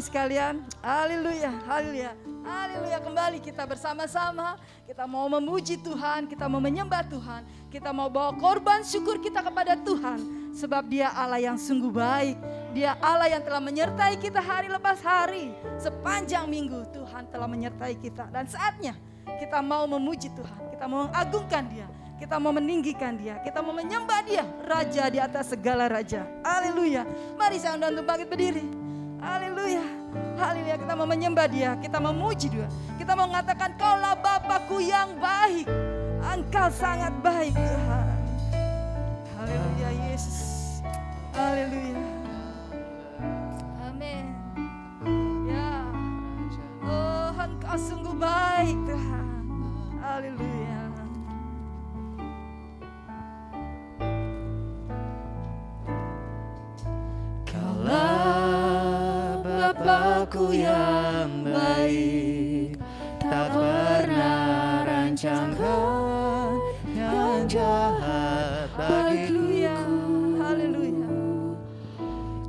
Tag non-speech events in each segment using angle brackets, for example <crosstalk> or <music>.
Sekalian. Haleluya, haleluya. Haleluya kembali kita bersama-sama. Kita mau memuji Tuhan, kita mau menyembah Tuhan. Kita mau bawa korban syukur kita kepada Tuhan. Sebab dia Allah yang sungguh baik. Dia Allah yang telah menyertai kita hari lepas hari. Sepanjang minggu Tuhan telah menyertai kita. Dan saatnya kita mau memuji Tuhan. Kita mau mengagungkan dia. Kita mau meninggikan dia. Kita mau menyembah dia. Raja di atas segala raja. Haleluya. Mari saya undang untuk bangkit berdiri. Haleluya. Haleluya. Kita mau menyembah dia. Kita mau memuji dia. Kita mau mengatakan kaulah Bapakku yang baik. Engkau sangat baik Tuhan. Haleluya Yesus. Haleluya. Amin. Ya. Oh engkau sungguh baik Tuhan. Haleluya. Bapakku yang baik. Tak pernah rancangkan yang jahat bagiku. Haleluya.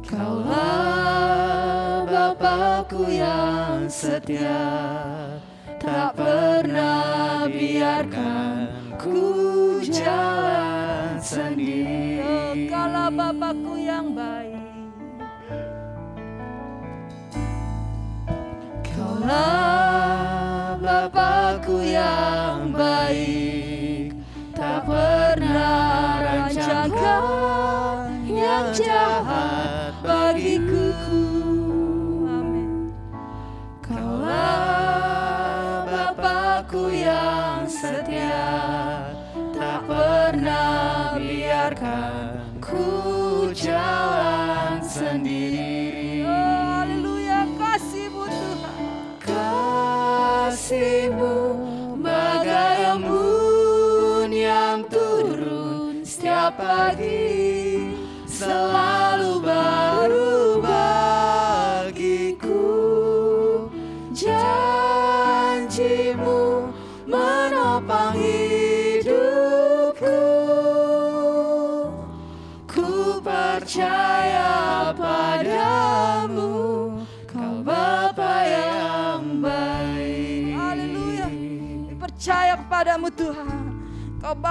Kaulah Bapakku yang setia. Tak pernah biarkan ku jalan sendiri. Engkaulah Bapakku yang baik. Kaulah Bapakku yang baik Tak pernah rancangkan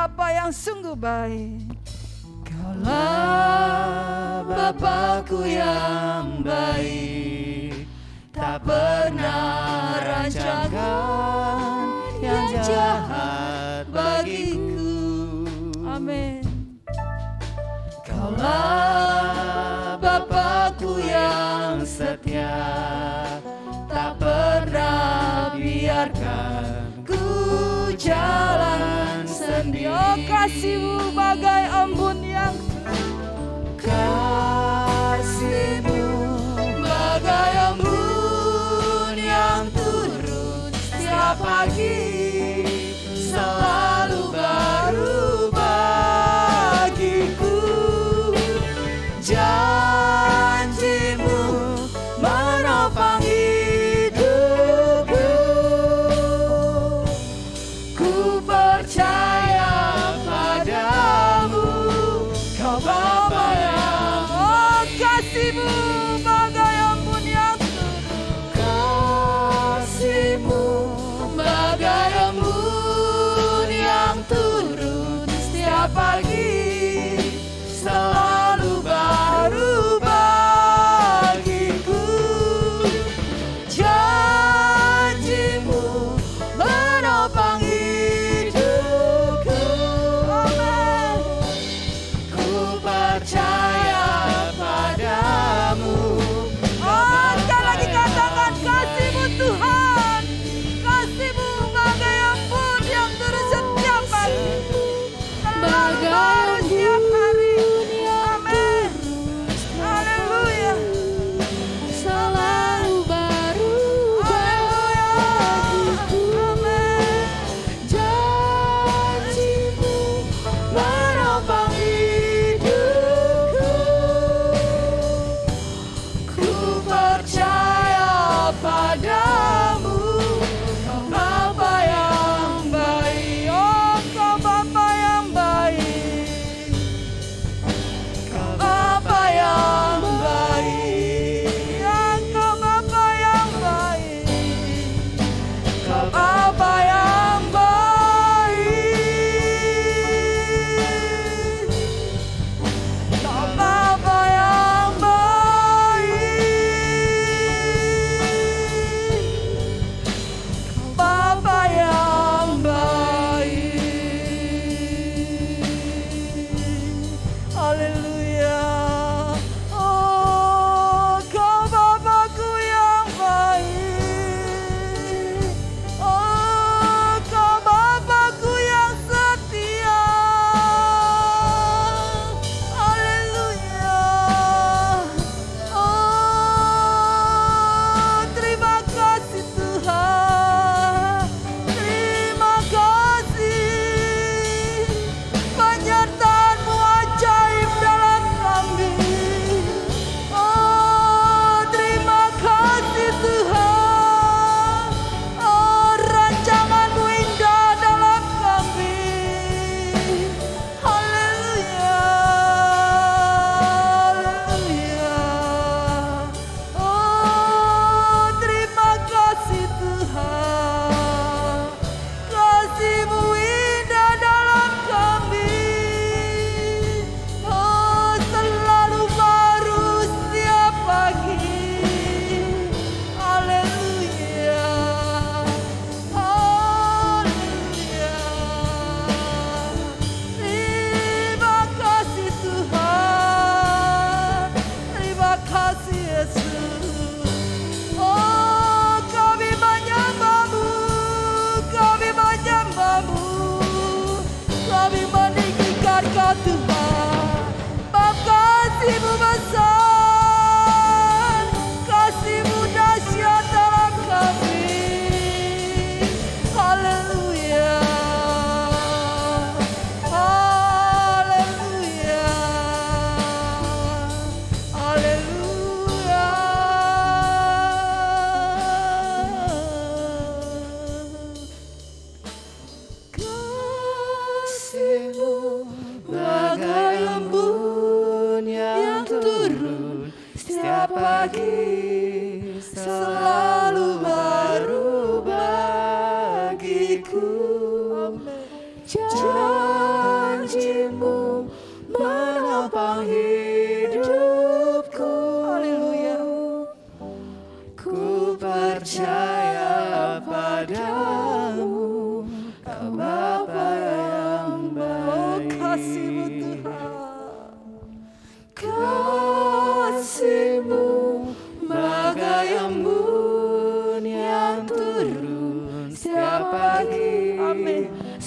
Bapa yang sungguh baik. Kaulah Bapakku yang baik Tak pernah rancangkan yang jahat bagiku Amin. Kaulah Bapakku yang setia Tak pernah biarkan ku jalan kasihmu bagai embun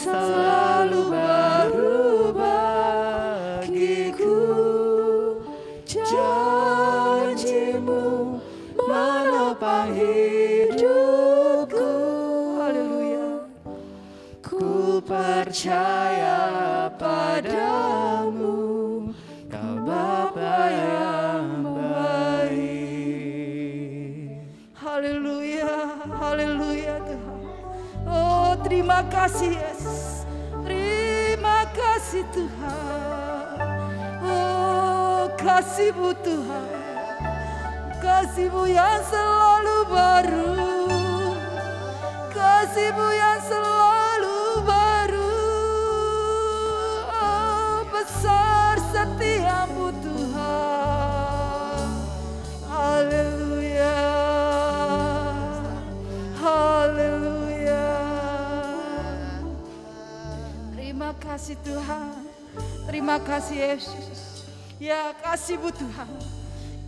Amin. Selalu kasihmu Tuhan. Kasihmu yang selalu baru. Kasihmu yang selalu baru. Oh besar setiamu Tuhan. Haleluya. Haleluya. Terima kasih Tuhan. Terima kasih Yesus. Ya kasihmu Tuhan.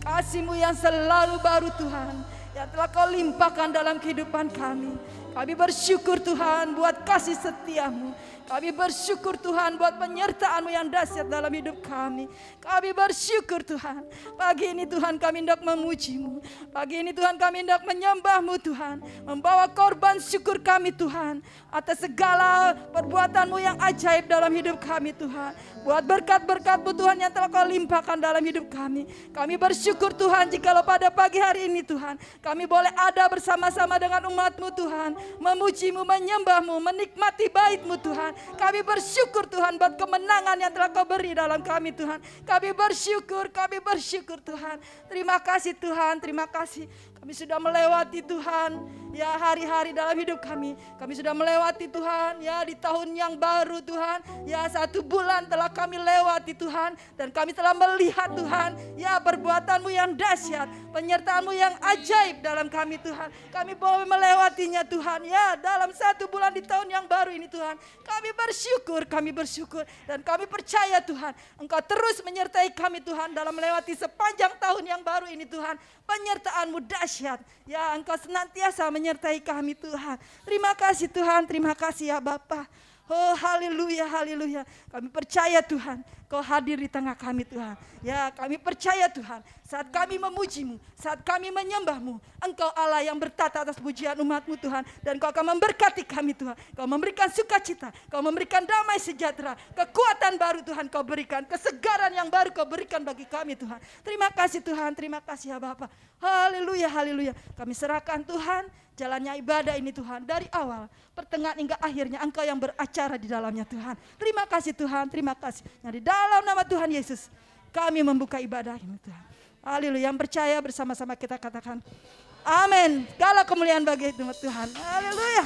Kasihmu yang selalu baru Tuhan. Yang telah kau limpahkan dalam kehidupan kami. Kami bersyukur Tuhan buat kasih setiamu. Kami bersyukur Tuhan buat penyertaanmu yang dahsyat dalam hidup kami. Kami bersyukur Tuhan. Pagi ini Tuhan kami hendak memujimu. Pagi ini Tuhan kami hendak menyembahmu Tuhan. Membawa korban syukur kami Tuhan. Atas segala perbuatanmu yang ajaib dalam hidup kami Tuhan. Buat berkat-berkatmu Tuhan yang telah kau limpahkan dalam hidup kami. Kami bersyukur Tuhan jikalau pada pagi hari ini Tuhan. Kami boleh ada bersama-sama dengan umatmu Tuhan. Memujimu, menyembahmu, menikmati baitmu Tuhan. Kami bersyukur Tuhan buat kemenangan yang telah kau beri dalam kami Tuhan. Kami bersyukur, kami bersyukur Tuhan. Terima kasih Tuhan, terima kasih. Kami sudah melewati Tuhan ya hari-hari dalam hidup kami. Kami sudah melewati Tuhan ya di tahun yang baru Tuhan. Ya satu bulan telah kami lewati Tuhan. Dan kami telah melihat Tuhan ya perbuatanmu yang dahsyat. Penyertaanmu yang ajaib dalam kami Tuhan. Kami boleh melewatinya Tuhan ya dalam satu bulan di tahun yang baru ini Tuhan. Kami bersyukur, kami bersyukur. Dan kami percaya Tuhan Engkau terus menyertai kami Tuhan dalam melewati sepanjang tahun yang baru ini Tuhan. Penyertaanmu dahsyat. Ya engkau senantiasa menyertai kami Tuhan. Terima kasih Tuhan, terima kasih ya Bapak. Oh haleluya, haleluya. Kami percaya Tuhan, Kau hadir di tengah kami Tuhan. Ya kami percaya Tuhan, saat kami memujimu, saat kami menyembahmu, Engkau Allah yang bertata atas pujian umatmu Tuhan. Dan Kau akan memberkati kami Tuhan. Kau memberikan sukacita, Kau memberikan damai sejahtera, kekuatan baru Tuhan Kau berikan, kesegaran yang baru Kau berikan bagi kami Tuhan. Terima kasih Tuhan, terima kasih ya Bapak. Haleluya, haleluya. Kami serahkan Tuhan jalannya ibadah ini Tuhan dari awal pertengahan hingga akhirnya Engkau yang beracara di dalamnya Tuhan. Terima kasih Tuhan, terima kasih. Yang di dalam nama Tuhan Yesus kami membuka ibadah ini Tuhan. Haleluya. Yang percaya bersama-sama kita katakan amin. Segala kemuliaan bagi Tuhan. Haleluya.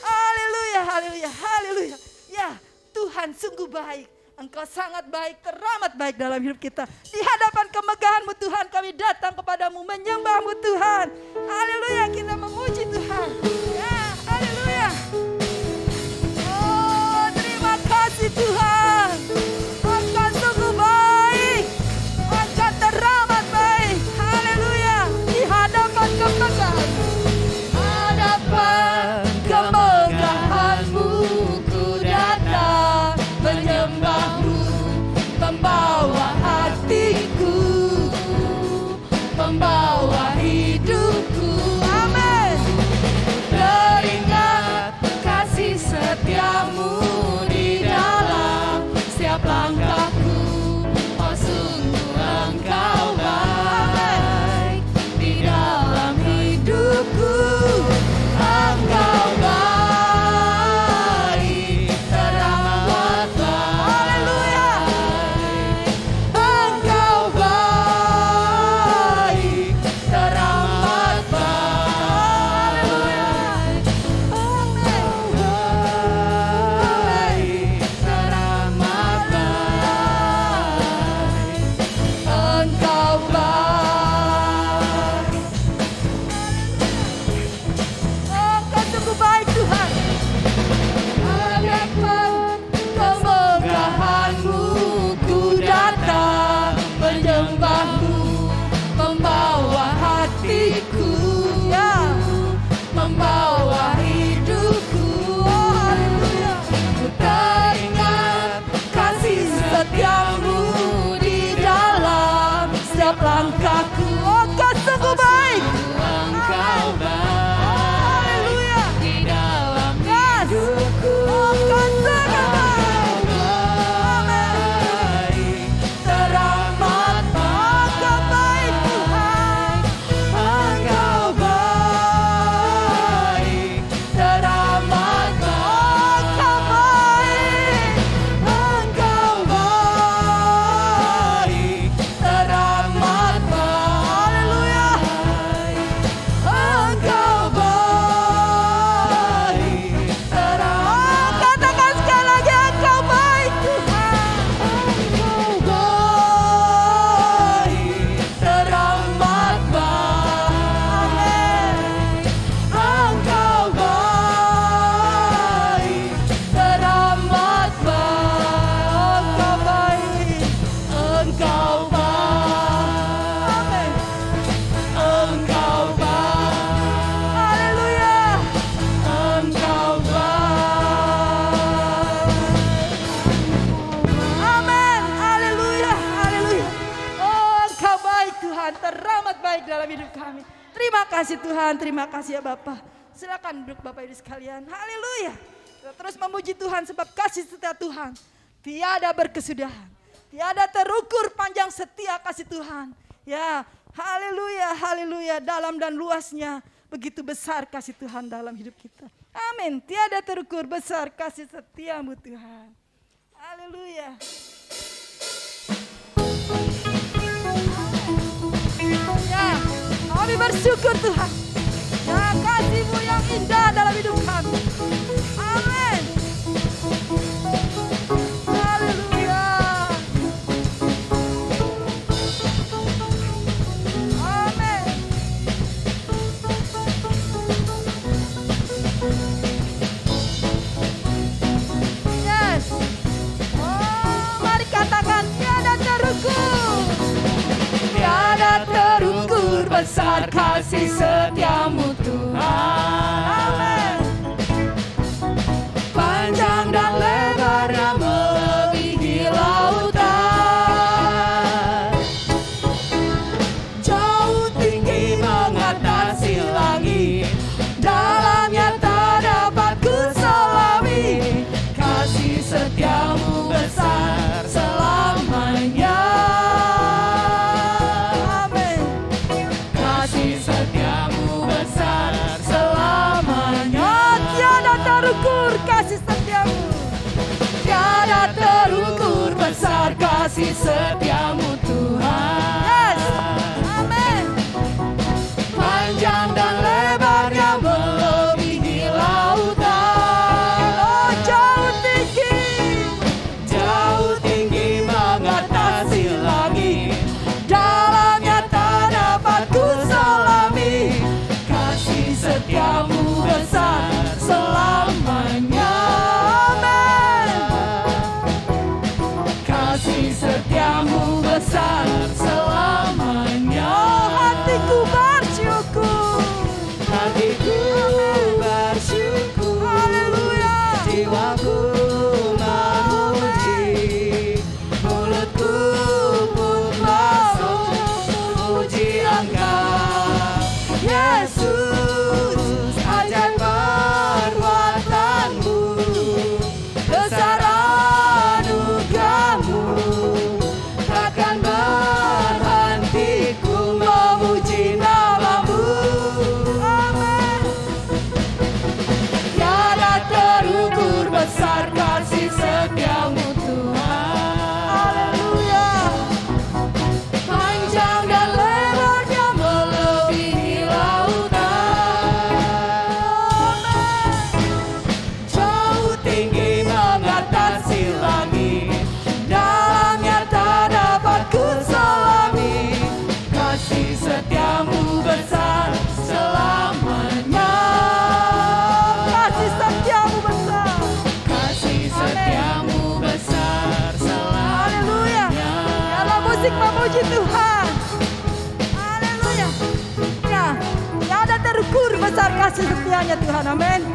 Haleluya, haleluya, haleluya. Ya, Tuhan sungguh baik. Engkau sangat baik, teramat baik dalam hidup kita. Di hadapan kemegahanmu Tuhan, kami datang kepadamu menyembahmu Tuhan. Haleluya, kita memuji Tuhan. kasih Tuhan, terima kasih ya Bapak. Silakan duduk Bapak Ibu sekalian. Haleluya. Terus memuji Tuhan sebab kasih setia Tuhan. Tiada berkesudahan. Tiada terukur panjang setia kasih Tuhan. Ya, haleluya, haleluya. Dalam dan luasnya begitu besar kasih Tuhan dalam hidup kita. Amin. Tiada terukur besar kasih setiamu Tuhan. Haleluya. Ya. Kami bersyukur Tuhan. Ya kasihmu yang indah dalam hidup kami. Amin. besar kasih setiamu Tuhan. cho nó man.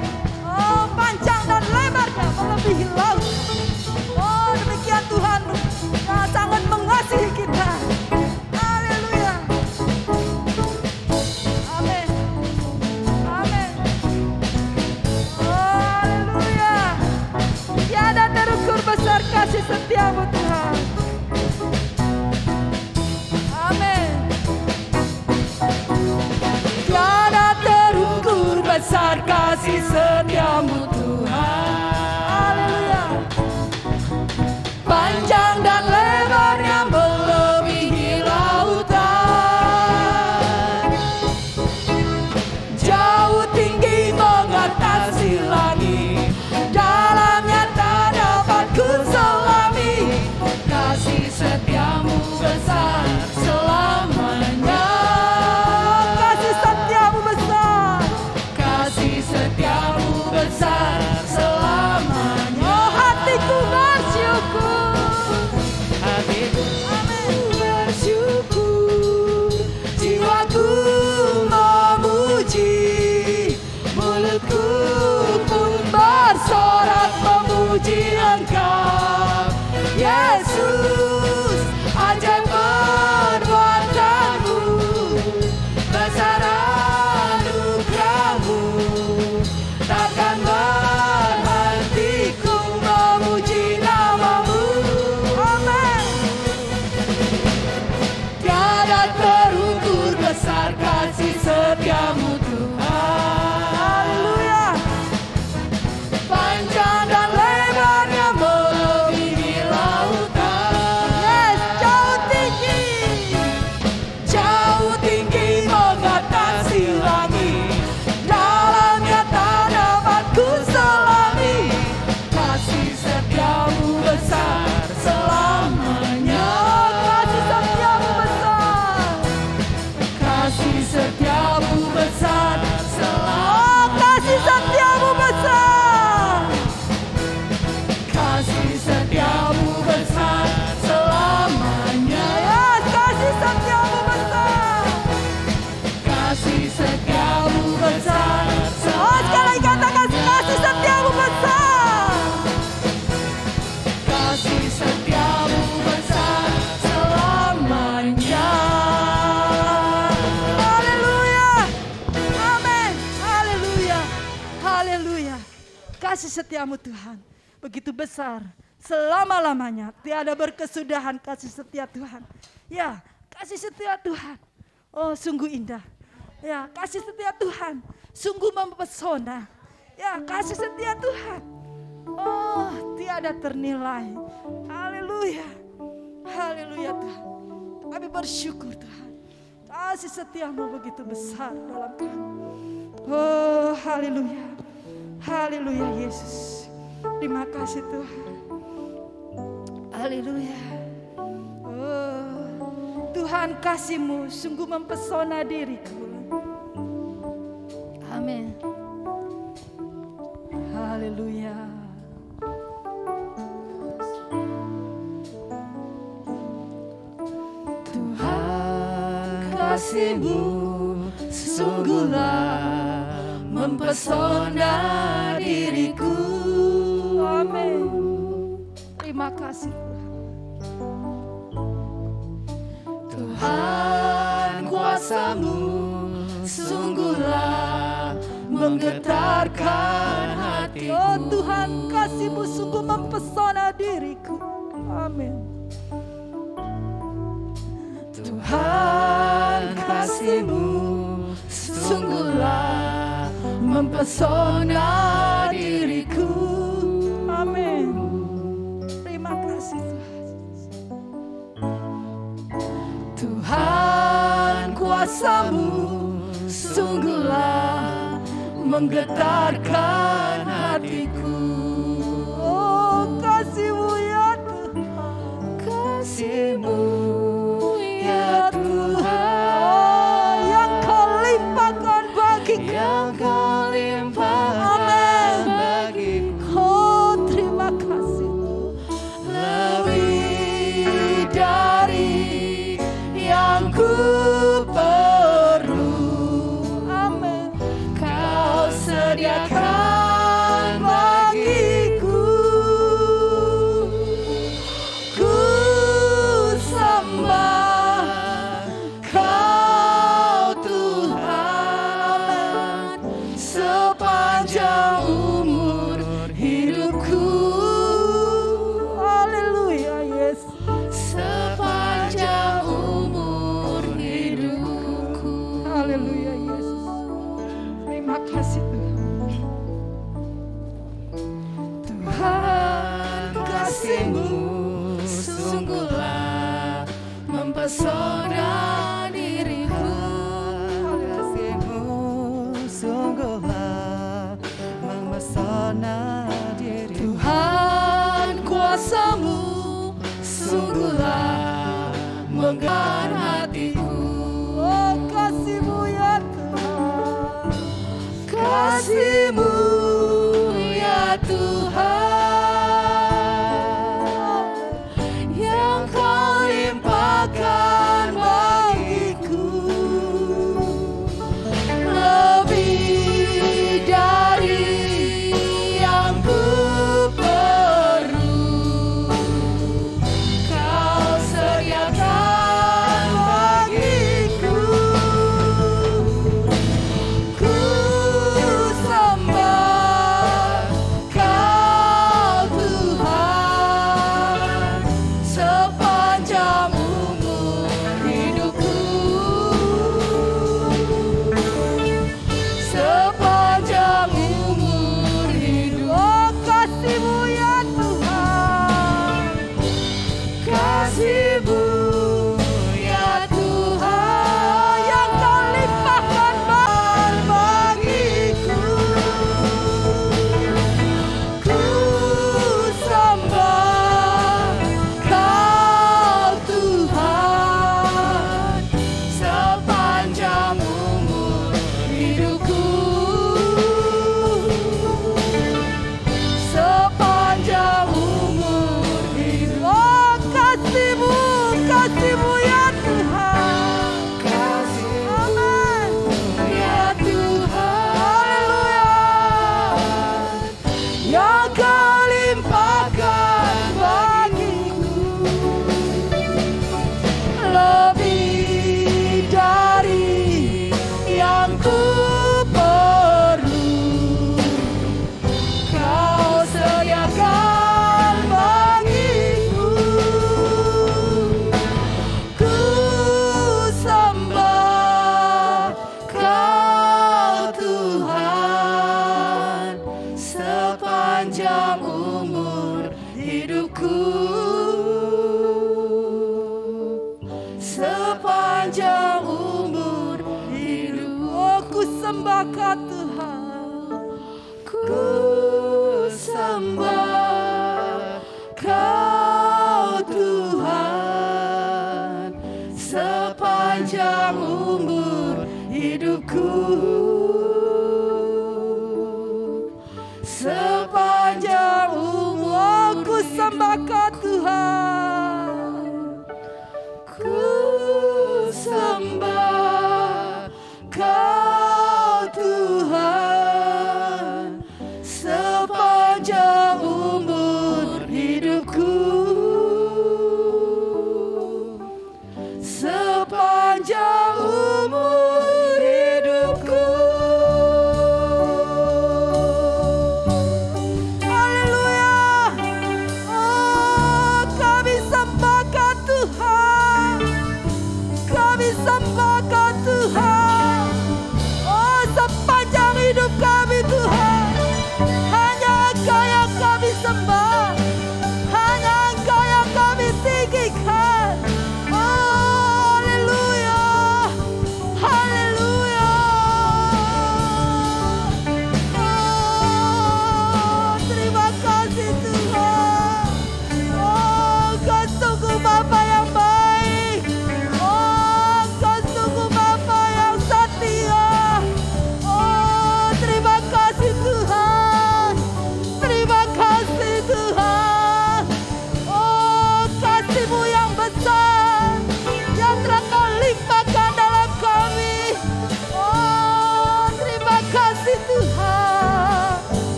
Kasih setiamu Tuhan begitu besar selama-lamanya. Tiada berkesudahan kasih setia Tuhan. Ya, kasih setia Tuhan. Oh, sungguh indah. Ya, kasih setia Tuhan sungguh mempesona. Ya, kasih setia Tuhan. Oh, tiada ternilai. Haleluya. Haleluya Tuhan. Kami bersyukur Tuhan. Kasih setiamu begitu besar dalam kami. Oh, haleluya. Haleluya Yesus. Terima kasih Tuhan. Haleluya. Oh, Tuhan kasihmu sungguh mempesona diriku. Amin. Haleluya. Tuhan kasihmu sungguhlah mempesona diriku. Amin. Terima kasih Tuhan kuasamu sungguhlah menggetarkan hatiku. Oh Tuhan kasihmu sungguh mempesona diriku. Amin. Tuhan kasihmu sungguhlah mempesona diriku. Amin. Terima kasih Tuhan. Tuhan kuasamu sungguhlah menggetarkan hatiku. Oh kasihmu ya Tuhan, kasihmu ya Tuhan yang kau limpahkan bagiku. Yang kau menggerakkan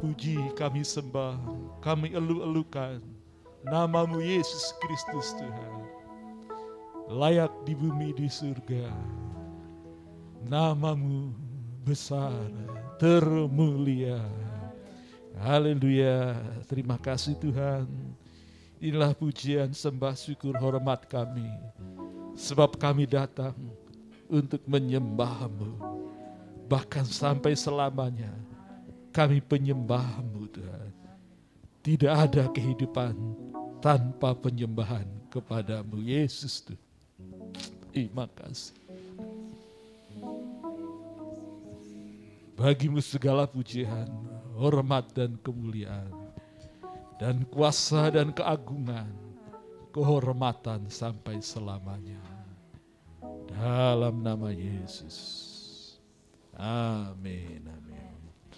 puji, kami sembah, kami elu-elukan namamu Yesus Kristus Tuhan. Layak di bumi di surga. Namamu besar, termulia. Haleluya. Terima kasih Tuhan. Inilah pujian, sembah, syukur, hormat kami. Sebab kami datang untuk menyembahmu bahkan sampai selamanya kami penyembahmu Tuhan. Tidak ada kehidupan tanpa penyembahan kepadamu Yesus Tuhan. Terima kasih. Bagimu segala pujian, hormat dan kemuliaan, dan kuasa dan keagungan, kehormatan sampai selamanya. Dalam nama Yesus. Amin, amin.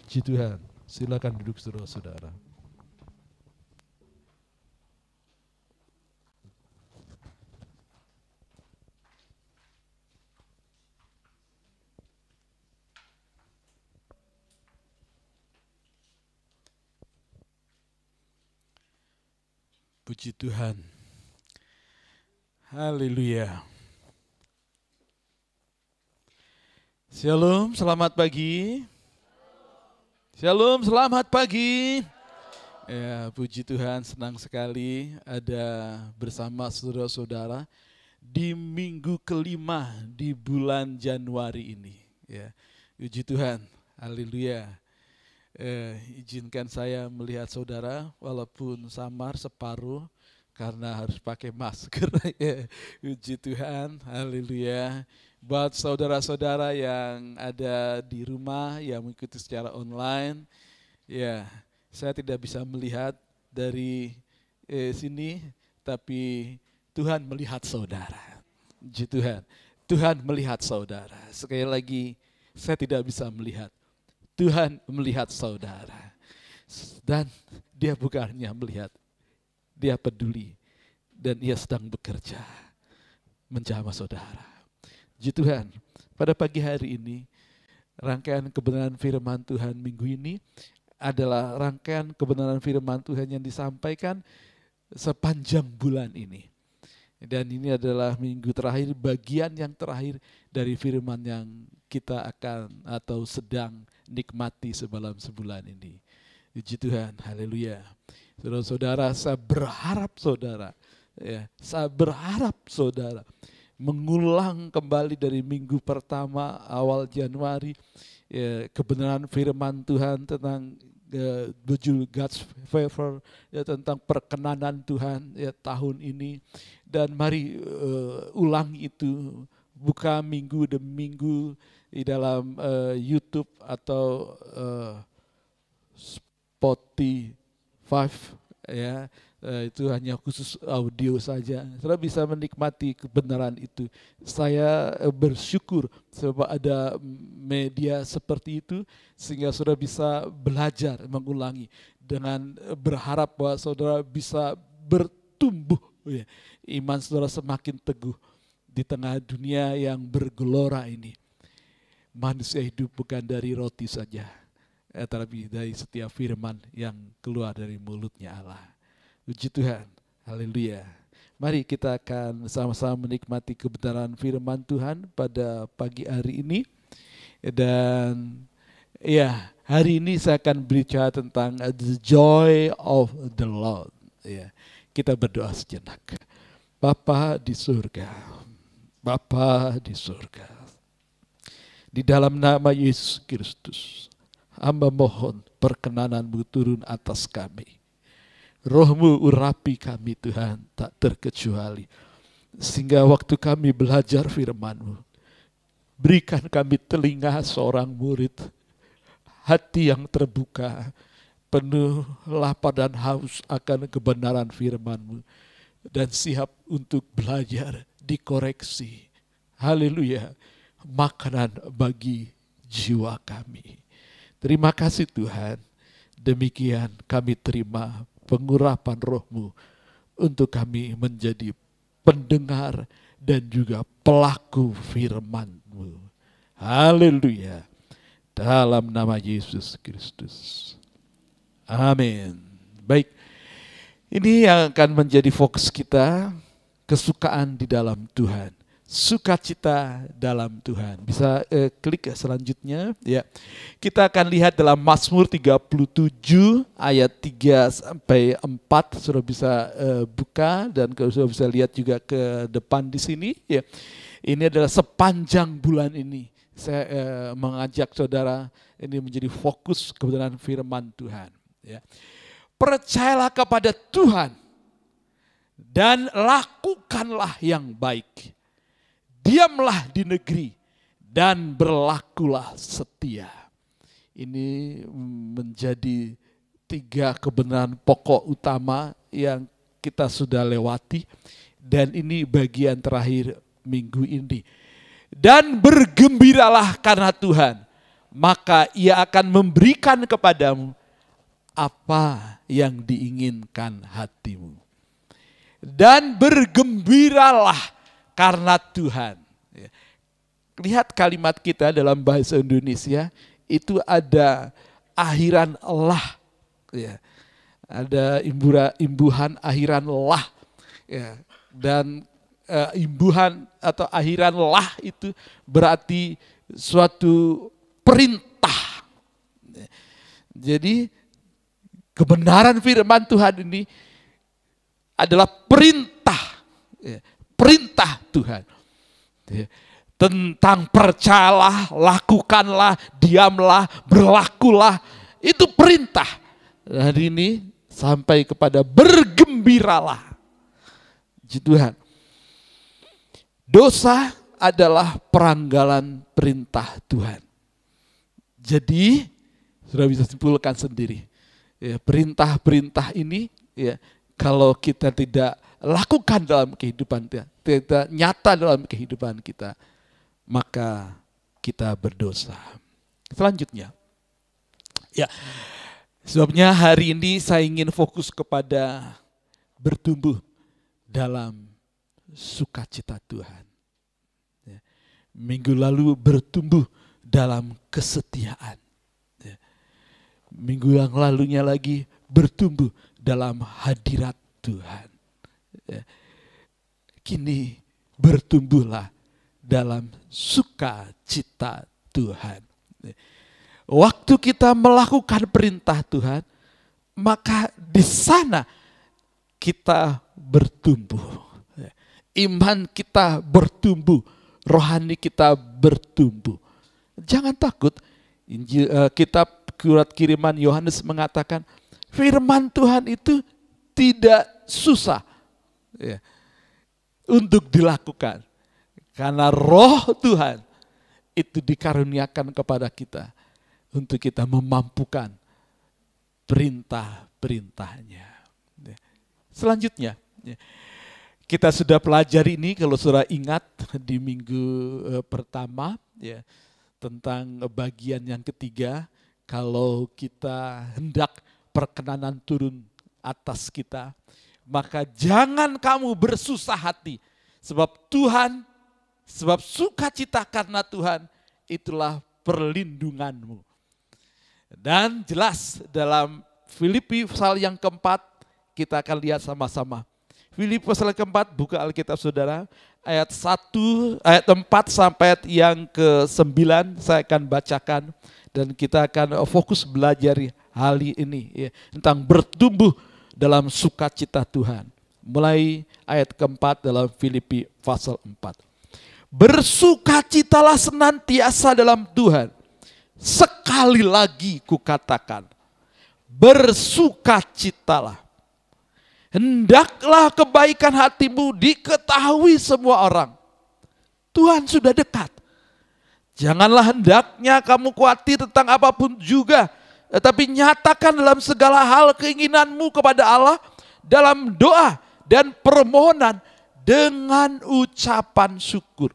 Puji Tuhan, silakan duduk saudara-saudara. Puji Tuhan. Haleluya. Shalom, selamat pagi. Shalom, selamat pagi. Ya, puji Tuhan, senang sekali ada bersama saudara-saudara di minggu kelima di bulan Januari ini. Ya, puji Tuhan, haleluya. Eh, izinkan saya melihat saudara walaupun samar separuh karena harus pakai masker. <laughs> ya, puji Tuhan, haleluya buat saudara-saudara yang ada di rumah yang mengikuti secara online, ya saya tidak bisa melihat dari eh, sini, tapi Tuhan melihat saudara. Puji Tuhan, Tuhan melihat saudara. Sekali lagi, saya tidak bisa melihat. Tuhan melihat saudara. Dan dia bukan hanya melihat, dia peduli. Dan ia sedang bekerja menjamah saudara. Puji Tuhan, pada pagi hari ini rangkaian kebenaran firman Tuhan minggu ini adalah rangkaian kebenaran firman Tuhan yang disampaikan sepanjang bulan ini. Dan ini adalah minggu terakhir, bagian yang terakhir dari firman yang kita akan atau sedang nikmati sebalam sebulan ini. Puji Tuhan, haleluya. Saudara-saudara, saya berharap saudara, ya, saya berharap saudara mengulang kembali dari minggu pertama awal Januari ya, kebenaran firman Tuhan tentang ya, berjudul God's favor ya tentang perkenanan Tuhan ya tahun ini. Dan mari uh, ulang itu buka minggu demi minggu di dalam uh, YouTube atau uh, Spotify ya Uh, itu hanya khusus audio saja. Saudara bisa menikmati kebenaran itu. Saya uh, bersyukur sebab ada media seperti itu sehingga saudara bisa belajar mengulangi dengan berharap bahwa saudara bisa bertumbuh ya. Iman saudara semakin teguh di tengah dunia yang bergelora ini. Manusia hidup bukan dari roti saja, tetapi dari setiap firman yang keluar dari mulutnya Allah. Puji Tuhan. Haleluya. Mari kita akan sama-sama menikmati kebenaran firman Tuhan pada pagi hari ini. Dan ya, hari ini saya akan berbicara tentang the joy of the Lord. Ya, kita berdoa sejenak. Bapa di surga. Bapa di surga. Di dalam nama Yesus Kristus, hamba mohon perkenananmu turun atas kami Rohmu urapi kami Tuhan tak terkecuali. Sehingga waktu kami belajar firmanmu, berikan kami telinga seorang murid, hati yang terbuka, penuh lapar dan haus akan kebenaran firman-Mu dan siap untuk belajar, dikoreksi. Haleluya. Makanan bagi jiwa kami. Terima kasih Tuhan. Demikian kami terima pengurapan rohmu untuk kami menjadi pendengar dan juga pelaku firman-Mu. Haleluya. Dalam nama Yesus Kristus. Amin. Baik. Ini yang akan menjadi fokus kita, kesukaan di dalam Tuhan. Sukacita dalam Tuhan. Bisa eh, klik selanjutnya ya. Kita akan lihat dalam Mazmur 37 ayat 3 sampai 4 sudah bisa eh, buka dan sudah bisa lihat juga ke depan di sini ya. Ini adalah sepanjang bulan ini saya eh, mengajak saudara ini menjadi fokus kebenaran firman Tuhan ya. Percayalah kepada Tuhan dan lakukanlah yang baik. Diamlah di negeri dan berlakulah setia. Ini menjadi tiga kebenaran pokok utama yang kita sudah lewati dan ini bagian terakhir minggu ini. Dan bergembiralah karena Tuhan, maka ia akan memberikan kepadamu apa yang diinginkan hatimu. Dan bergembiralah karena Tuhan. Ya. Lihat kalimat kita dalam bahasa Indonesia itu ada akhiran Allah. Ya. Ada imbura, imbuhan akhiran lah. Ya. Dan uh, imbuhan atau akhiran lah itu berarti suatu perintah. Jadi kebenaran firman Tuhan ini adalah perintah. Ya perintah Tuhan. Ya. Tentang percayalah, lakukanlah, diamlah, berlakulah. Itu perintah. Hari ini sampai kepada bergembiralah. Tuhan. Dosa adalah peranggalan perintah Tuhan. Jadi sudah bisa simpulkan sendiri. Ya, perintah-perintah ini ya kalau kita tidak lakukan dalam kehidupan kita, nyata dalam kehidupan kita, maka kita berdosa. Selanjutnya, ya, sebabnya hari ini saya ingin fokus kepada bertumbuh dalam sukacita Tuhan. Ya. Minggu lalu bertumbuh dalam kesetiaan. Ya. Minggu yang lalunya lagi bertumbuh dalam hadirat Tuhan. Ya. Kini bertumbuhlah dalam sukacita Tuhan. Ya. Waktu kita melakukan perintah Tuhan, maka di sana kita bertumbuh. Ya. Iman kita bertumbuh, rohani kita bertumbuh. Jangan takut. Injil, uh, kitab surat kiriman Yohanes mengatakan firman Tuhan itu tidak susah ya, untuk dilakukan. Karena roh Tuhan itu dikaruniakan kepada kita untuk kita memampukan perintah-perintahnya. Ya. Selanjutnya, ya, kita sudah pelajari ini kalau sudah ingat di minggu eh, pertama ya tentang bagian yang ketiga kalau kita hendak perkenanan turun atas kita maka jangan kamu bersusah hati. Sebab Tuhan, sebab sukacita karena Tuhan, itulah perlindunganmu. Dan jelas dalam Filipi pasal yang keempat, kita akan lihat sama-sama. Filipi pasal keempat, buka Alkitab saudara, ayat 1, ayat 4 sampai ayat yang ke-9 saya akan bacakan dan kita akan fokus belajar hal ini ya, tentang bertumbuh dalam sukacita Tuhan. Mulai ayat keempat dalam Filipi pasal 4. Bersukacitalah senantiasa dalam Tuhan. Sekali lagi kukatakan, bersukacitalah. Hendaklah kebaikan hatimu diketahui semua orang. Tuhan sudah dekat. Janganlah hendaknya kamu khawatir tentang apa pun juga tetapi nyatakan dalam segala hal keinginanmu kepada Allah dalam doa dan permohonan dengan ucapan syukur.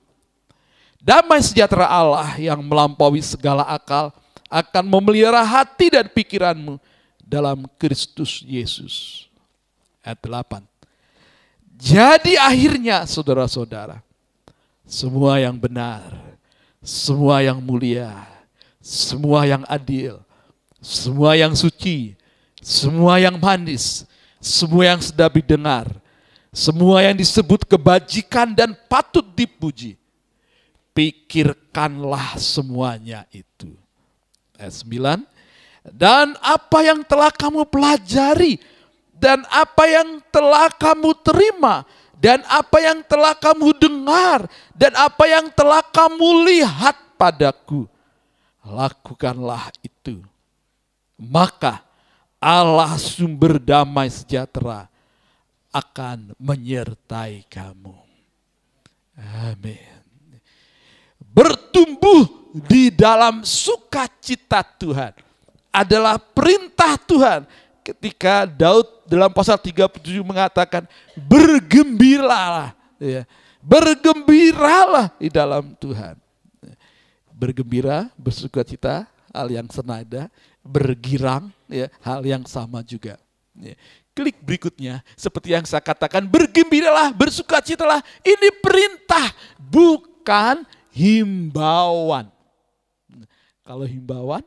Damai sejahtera Allah yang melampaui segala akal akan memelihara hati dan pikiranmu dalam Kristus Yesus. Ayat 8. Jadi akhirnya saudara-saudara, semua yang benar, semua yang mulia, semua yang adil, semua yang suci, semua yang manis, semua yang sedap didengar, semua yang disebut kebajikan dan patut dipuji. Pikirkanlah semuanya itu. Ayat 9. Dan apa yang telah kamu pelajari, dan apa yang telah kamu terima, dan apa yang telah kamu dengar, dan apa yang telah kamu lihat padaku, lakukanlah itu. Maka Allah sumber damai sejahtera akan menyertai kamu. Amin. Bertumbuh di dalam sukacita Tuhan adalah perintah Tuhan ketika Daud dalam pasal 37 mengatakan bergembiralah ya. Bergembiralah di dalam Tuhan. Bergembira, bersukacita, hal yang senada, bergirang ya, hal yang sama juga. Ya. Klik berikutnya, seperti yang saya katakan, bergembiralah, bersukacitalah. Ini perintah, bukan himbauan. Kalau himbauan,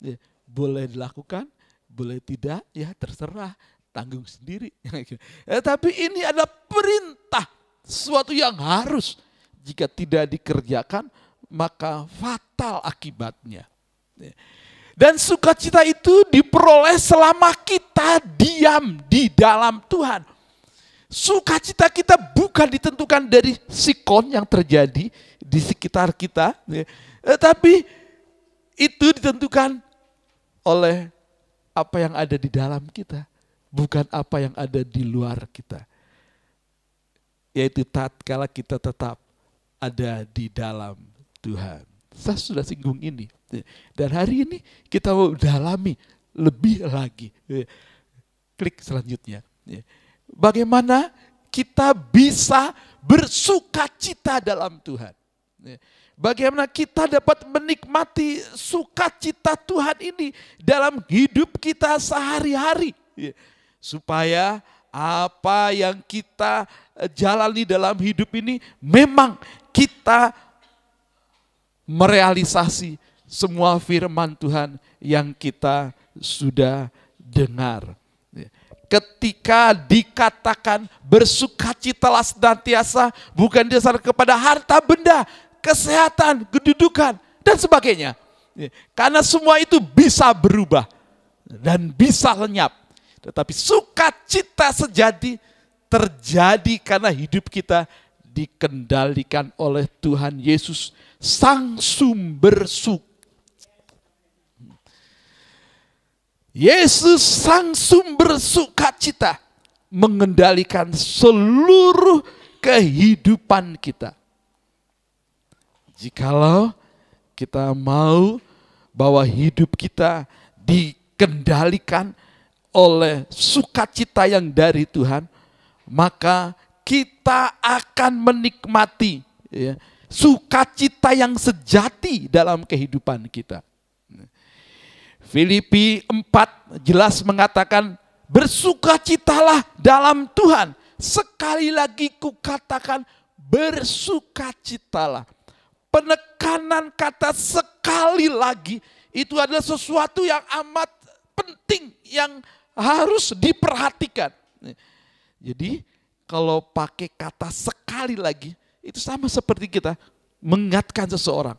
ya, boleh dilakukan, boleh tidak, ya terserah, tanggung sendiri. <laughs> ya, tapi ini adalah perintah, sesuatu yang harus. Jika tidak dikerjakan, maka fatal akibatnya. Ya. Dan sukacita itu diperoleh selama kita diam di dalam Tuhan. Sukacita kita bukan ditentukan dari sikon yang terjadi di sekitar kita, ya. tapi itu ditentukan oleh apa yang ada di dalam kita, bukan apa yang ada di luar kita. Yaitu tatkala kita tetap ada di dalam Tuhan. Saya sudah singgung ini. Dan hari ini kita mau dalami lebih lagi. Klik selanjutnya. Bagaimana kita bisa bersuka cita dalam Tuhan. Bagaimana kita dapat menikmati sukacita Tuhan ini dalam hidup kita sehari-hari. Supaya apa yang kita jalani dalam hidup ini memang kita merealisasi semua firman Tuhan yang kita sudah dengar. Ketika dikatakan bersukacitalah senantiasa bukan dasar kepada harta benda, kesehatan, kedudukan, dan sebagainya. Karena semua itu bisa berubah dan bisa lenyap. Tetapi sukacita sejati terjadi karena hidup kita dikendalikan oleh Tuhan Yesus, sang sumber sukacita. Yesus sang sumber sukacita mengendalikan seluruh kehidupan kita. Jikalau kita mau bahwa hidup kita dikendalikan oleh sukacita yang dari Tuhan, maka kita akan menikmati ya, sukacita yang sejati dalam kehidupan kita. Filipi 4 jelas mengatakan bersukacitalah dalam Tuhan. Sekali lagi kukatakan bersukacitalah. Penekanan kata sekali lagi itu adalah sesuatu yang amat penting yang harus diperhatikan. Jadi kalau pakai kata sekali lagi itu sama seperti kita mengingatkan seseorang.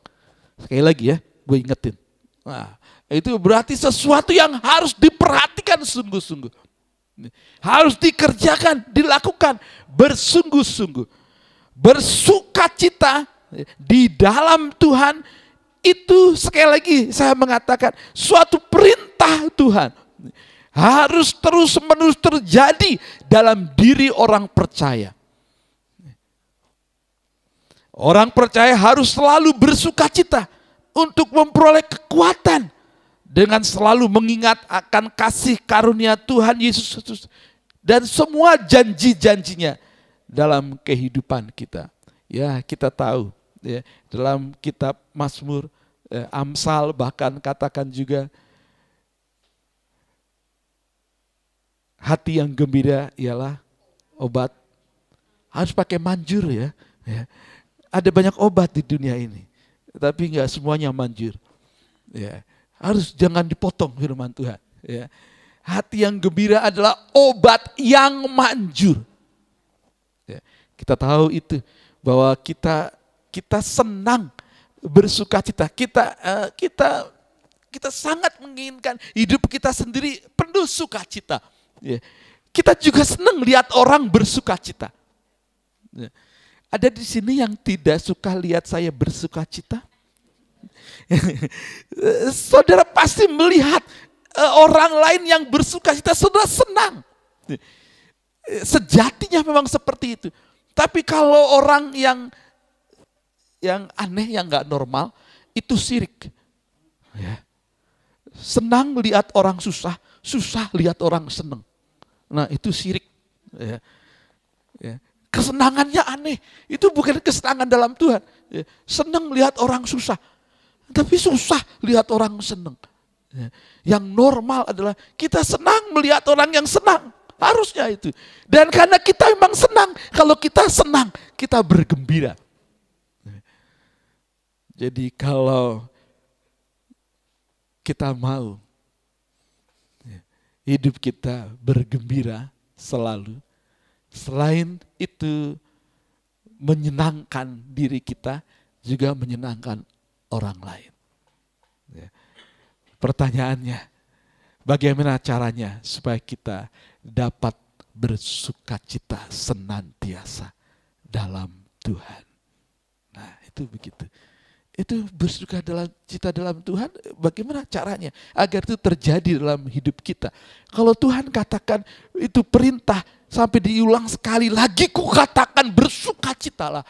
Sekali lagi ya, gue ingetin. Nah, itu berarti sesuatu yang harus diperhatikan sungguh-sungguh. Harus dikerjakan, dilakukan bersungguh-sungguh. Bersuka cita di dalam Tuhan itu sekali lagi saya mengatakan suatu perintah Tuhan. Harus terus menerus terjadi dalam diri orang percaya. Orang percaya harus selalu bersuka cita untuk memperoleh kekuatan dengan selalu mengingat akan kasih karunia Tuhan Yesus Kristus dan semua janji-janjinya dalam kehidupan kita. Ya, kita tahu ya, dalam kitab Mazmur, eh, Amsal bahkan katakan juga hati yang gembira ialah obat. Harus pakai manjur ya. ya. Ada banyak obat di dunia ini, tapi nggak semuanya manjur. Ya, harus jangan dipotong firman Tuhan. Ya. Hati yang gembira adalah obat yang manjur. Ya. Kita tahu itu bahwa kita kita senang bersuka cita. Kita uh, kita kita sangat menginginkan hidup kita sendiri penuh sukacita. Ya. Kita juga senang lihat orang bersuka cita. Ya. Ada di sini yang tidak suka lihat saya bersuka cita? Saudara pasti melihat uh, orang lain yang bersuka cita, saudara senang. Sejatinya memang seperti itu. Tapi kalau orang yang yang aneh, yang nggak normal, itu sirik. Ya. Senang lihat orang susah, susah lihat orang senang. Nah itu sirik. Ya. Ya. Kesenangannya aneh. Itu bukan kesenangan dalam Tuhan. Ya. Senang lihat orang susah. Tapi susah lihat orang senang. Ya. Yang normal adalah kita senang melihat orang yang senang. Harusnya itu. Dan karena kita memang senang. Kalau kita senang, kita bergembira. Jadi kalau kita mau hidup kita bergembira selalu. Selain itu menyenangkan diri kita, juga menyenangkan orang lain. Ya. Pertanyaannya, bagaimana caranya supaya kita dapat bersuka cita senantiasa dalam Tuhan? Nah, itu begitu itu bersuka dalam cita dalam Tuhan, bagaimana caranya agar itu terjadi dalam hidup kita? Kalau Tuhan katakan itu perintah sampai diulang sekali lagi, ku katakan bersuka citalah.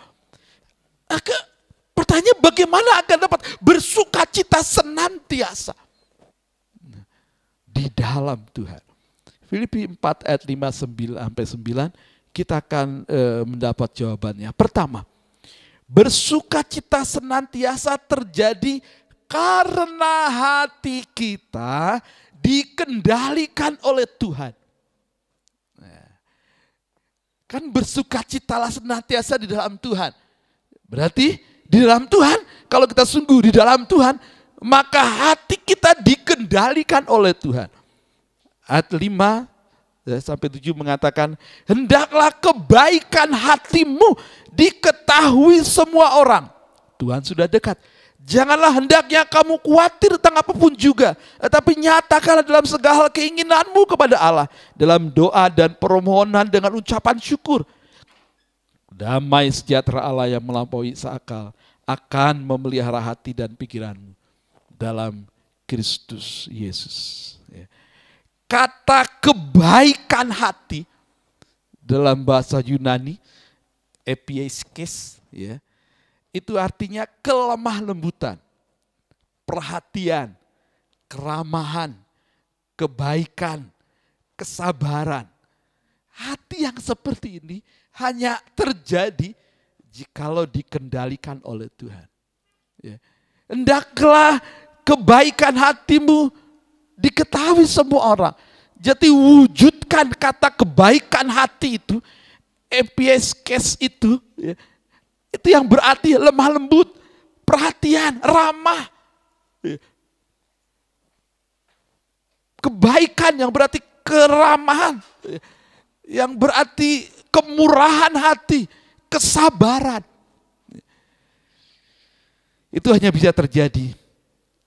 Maka pertanyaan bagaimana agar dapat bersuka cita senantiasa di dalam Tuhan. Filipi 4 ayat 5 9 sampai 9 kita akan e, mendapat jawabannya. Pertama, Bersuka cita senantiasa terjadi karena hati kita dikendalikan oleh Tuhan. Nah, kan bersuka citalah senantiasa di dalam Tuhan. Berarti di dalam Tuhan, kalau kita sungguh di dalam Tuhan, maka hati kita dikendalikan oleh Tuhan. Ayat 5 Ya, sampai tujuh mengatakan, hendaklah kebaikan hatimu diketahui semua orang. Tuhan sudah dekat. Janganlah hendaknya kamu khawatir tentang apa pun juga. Tetapi nyatakanlah dalam segala keinginanmu kepada Allah. Dalam doa dan permohonan dengan ucapan syukur. Damai sejahtera Allah yang melampaui seakal akan memelihara hati dan pikiranmu dalam Kristus Yesus. Kata kebaikan hati dalam bahasa Yunani epieskes ya itu artinya kelemah lembutan perhatian keramahan kebaikan kesabaran. Hati yang seperti ini hanya terjadi jikalau dikendalikan oleh Tuhan ya. hendaklah kebaikan hatimu diketahui semua orang. Jadi wujudkan kata kebaikan hati itu, epieskes itu, ya, itu yang berarti lemah lembut, perhatian, ramah. Ya. Kebaikan yang berarti keramahan, ya. yang berarti kemurahan hati, kesabaran. Itu hanya bisa terjadi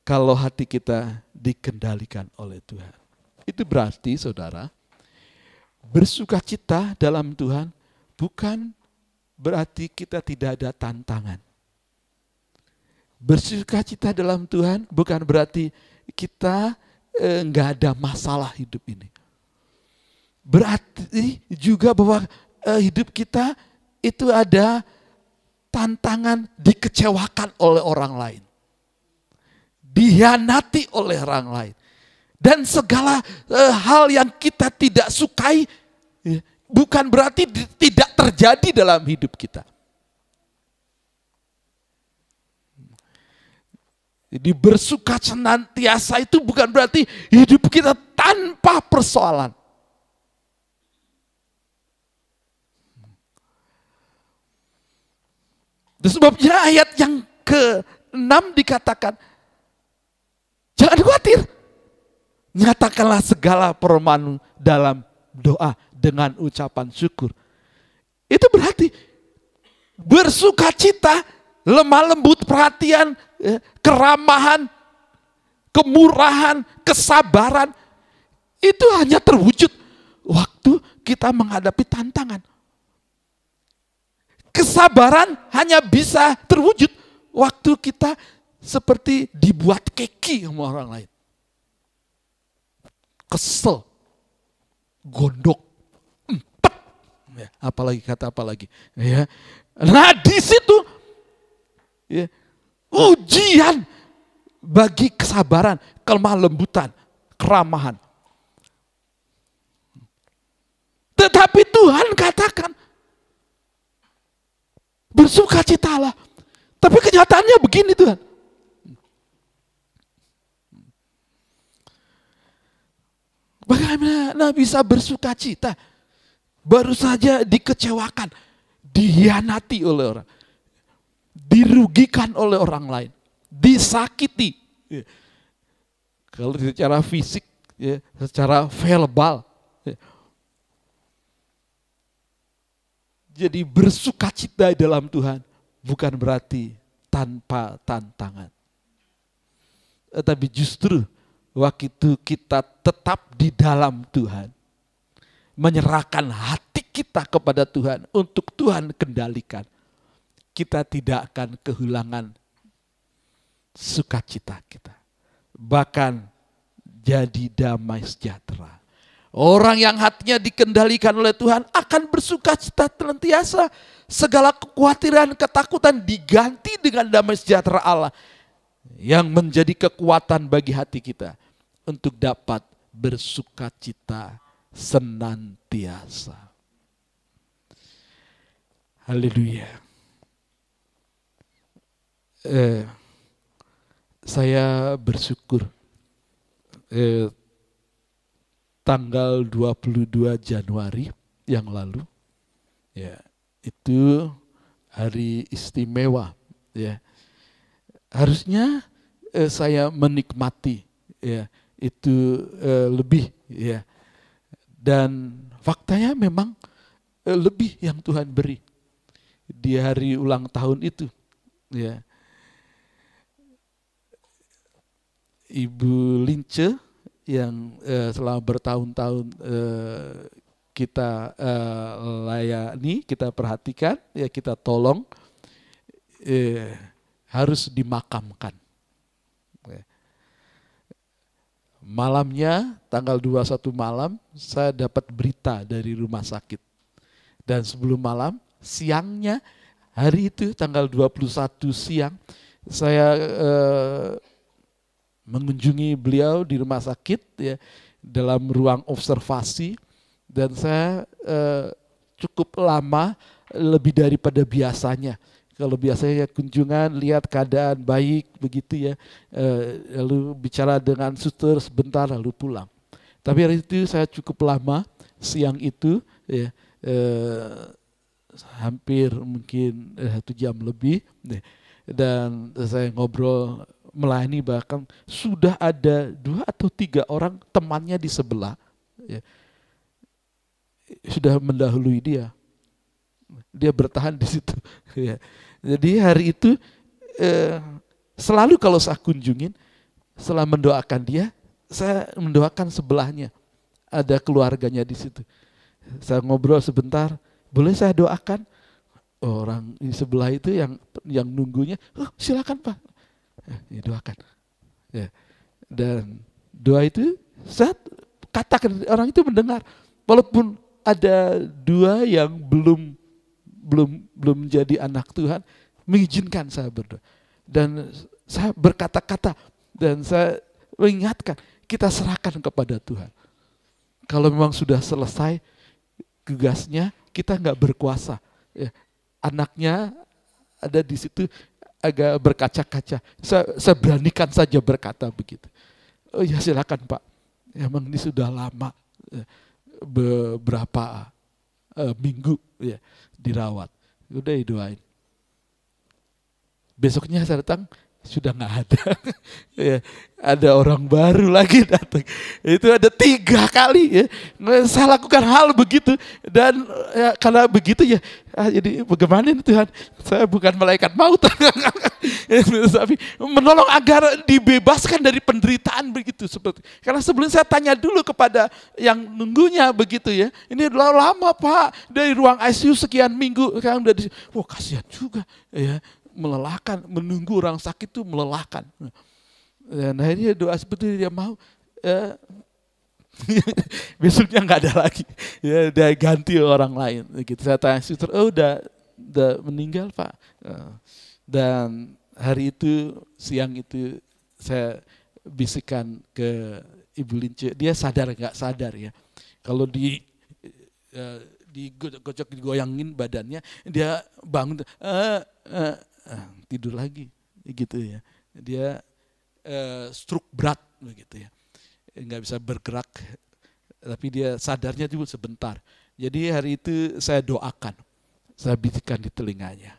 kalau hati kita dikendalikan oleh Tuhan. Itu berarti saudara, bersuka cita dalam Tuhan bukan berarti kita tidak ada tantangan. Bersuka cita dalam Tuhan bukan berarti kita eh, ada masalah hidup ini. Berarti juga bahwa eh, hidup kita itu ada tantangan dikecewakan oleh orang lain dihianati oleh orang lain. Dan segala eh, hal yang kita tidak sukai ya, bukan berarti tidak terjadi dalam hidup kita. Jadi bersuka senantiasa itu bukan berarti hidup kita tanpa persoalan. Sebabnya ayat yang ke-6 dikatakan, jangan khawatir. Nyatakanlah segala permohonan dalam doa dengan ucapan syukur. Itu berarti bersuka cita, lemah lembut perhatian, eh, keramahan, kemurahan, kesabaran. Itu hanya terwujud waktu kita menghadapi tantangan. Kesabaran hanya bisa terwujud waktu kita seperti dibuat keki sama orang lain. Kesel, gondok, empet, ya, apalagi kata apalagi. Ya. Nah di situ ya, ujian bagi kesabaran, kelemah lembutan, keramahan. Tetapi Tuhan katakan, bersukacitalah. Tapi kenyataannya begini Tuhan. Bagaimana bisa bersuka cita? Baru saja dikecewakan, dihianati oleh orang, dirugikan oleh orang lain, disakiti. Ya. Kalau secara fisik, ya, secara verbal. ya. Jadi bersuka cita dalam Tuhan bukan berarti tanpa tantangan. Tetapi justru waktu kita tetap di dalam Tuhan. Menyerahkan hati kita kepada Tuhan untuk Tuhan kendalikan. Kita tidak akan kehilangan sukacita kita. Bahkan jadi damai sejahtera. Orang yang hatinya dikendalikan oleh Tuhan akan bersuka cita senantiasa. Segala kekhawatiran, ketakutan diganti dengan damai sejahtera Allah. Yang menjadi kekuatan bagi hati kita. Untuk dapat bersuka cita senantiasa. Haleluya. Eh, saya bersyukur eh, tanggal 22 Januari yang lalu ya itu hari istimewa ya. Harusnya eh, saya menikmati ya itu eh, lebih ya. Dan faktanya memang eh, lebih yang Tuhan beri di hari ulang tahun itu ya. Ibu Lince yang eh, selama bertahun-tahun eh, kita eh, layani, kita perhatikan, ya kita tolong, eh, harus dimakamkan. Ya. Malamnya, tanggal 21 malam, saya dapat berita dari rumah sakit. Dan sebelum malam, siangnya, hari itu tanggal 21 siang, saya eh, mengunjungi beliau di rumah sakit ya dalam ruang observasi dan saya eh, cukup lama lebih daripada biasanya. Kalau biasanya kunjungan lihat keadaan baik begitu ya, eh, lalu bicara dengan suster sebentar lalu pulang. Tapi hari itu saya cukup lama siang itu ya eh, hampir mungkin eh, satu jam lebih dan saya ngobrol melayani bahkan sudah ada dua atau tiga orang temannya di sebelah ya, sudah mendahului dia. Dia bertahan di situ <laughs> ya. jadi hari itu eh, selalu kalau saya kunjungin setelah mendoakan dia saya mendoakan sebelahnya. Ada keluarganya di situ. Saya ngobrol sebentar boleh saya doakan? Orang di sebelah itu yang yang nunggunya oh, silakan pak ya, doakan. Ya. Dan doa itu saat katakan orang itu mendengar, walaupun ada dua yang belum belum belum menjadi anak Tuhan, mengizinkan saya berdoa. Dan saya berkata-kata Dan saya mengingatkan, kita serahkan kepada Tuhan. Kalau memang sudah selesai tugasnya, kita nggak berkuasa. Ya, anaknya ada di situ agak berkaca-kaca. Saya, saya beranikan saja berkata begitu. Oh ya silakan Pak. Emang ini sudah lama ya, beberapa uh, minggu ya dirawat. Udah didoain. Besoknya saya datang, sudah nggak ada. <laughs> ya, ada orang baru lagi <laughs> datang. Itu ada tiga kali ya. Saya lakukan hal begitu dan ya, karena begitu ya, ah, jadi bagaimana ini Tuhan? Saya bukan malaikat maut, <laughs> tapi menolong agar dibebaskan dari penderitaan begitu seperti. Karena sebelum saya tanya dulu kepada yang nunggunya begitu ya, ini lama Pak dari ruang ICU sekian minggu, sekarang udah di, wah kasihan juga ya melelahkan, menunggu orang sakit itu melelahkan. Dan akhirnya doa seperti dia mau, eh, <laughs> besoknya nggak ada lagi, ya dia ganti orang lain. Gitu saya tanya suster, oh udah, udah meninggal pak. Eh, dan hari itu siang itu saya bisikan ke Ibu Lince, dia sadar nggak sadar ya, kalau di uh, digocok digoyangin badannya, dia bangun, uh, uh, ah, tidur lagi gitu ya. Dia uh, stroke berat begitu ya. Nggak bisa bergerak tapi dia sadarnya juga sebentar. Jadi hari itu saya doakan saya bisikkan di telinganya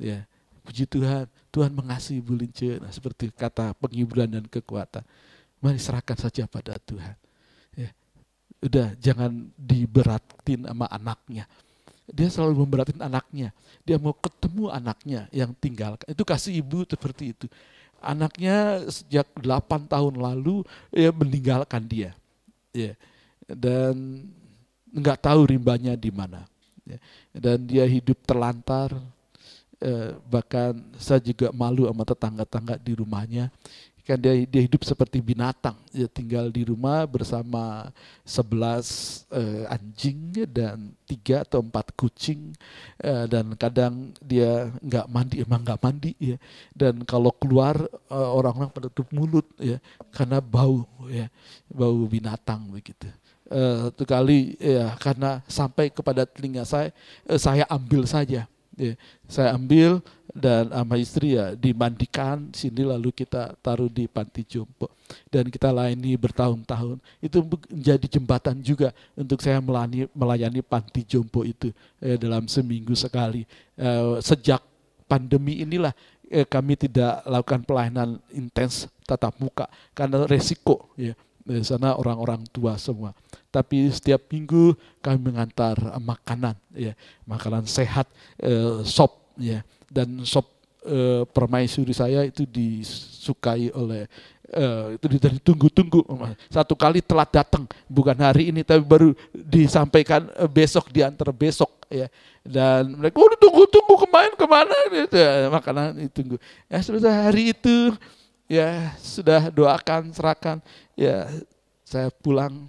ya. Puji Tuhan Tuhan mengasihi Bu Lince. Nah, seperti kata penghiburan dan kekuatan mari serahkan saja pada Tuhan ya. Udah jangan diberatin sama anaknya dia selalu memberatin anaknya. Dia mau ketemu anaknya yang tinggal. Itu kasih ibu seperti itu. Anaknya sejak 8 tahun lalu ya meninggalkan dia. Ya. Dan nggak tahu rimbanya di mana. Ya. Dan dia hidup terlantar. Eh, bahkan saya juga malu sama tetangga-tetangga di rumahnya kan dia dia hidup seperti binatang dia tinggal di rumah bersama sebelas uh, anjing dan tiga atau empat kucing uh, dan kadang dia nggak mandi emang nggak mandi ya. Dan kalau keluar uh, orang-orang pada tutup mulut ya karena bau ya bau binatang begitu. Uh, satu kali ya karena sampai kepada telinga saya saya ambil saja ya, saya ambil dan sama istri ya dimandikan sini lalu kita taruh di panti jompo. Dan kita layani bertahun-tahun. Itu menjadi jembatan juga untuk saya melayani, melayani panti jompo itu eh, dalam seminggu sekali. Eh, sejak pandemi inilah eh, kami tidak lakukan pelayanan intens tatap muka karena resiko ya di sana orang-orang tua semua. Tapi setiap minggu kami mengantar makanan, ya makanan sehat, eh, sop, ya dan sop eh, permaisuri saya itu disukai oleh eh, itu ditunggu-tunggu. Satu kali telat datang, bukan hari ini tapi baru disampaikan eh, besok diantar besok ya. Dan mereka oh ditunggu-tunggu kemarin ke mana gitu ya, makanan ditunggu. Ya sudah hari itu ya sudah doakan serahkan. Ya saya pulang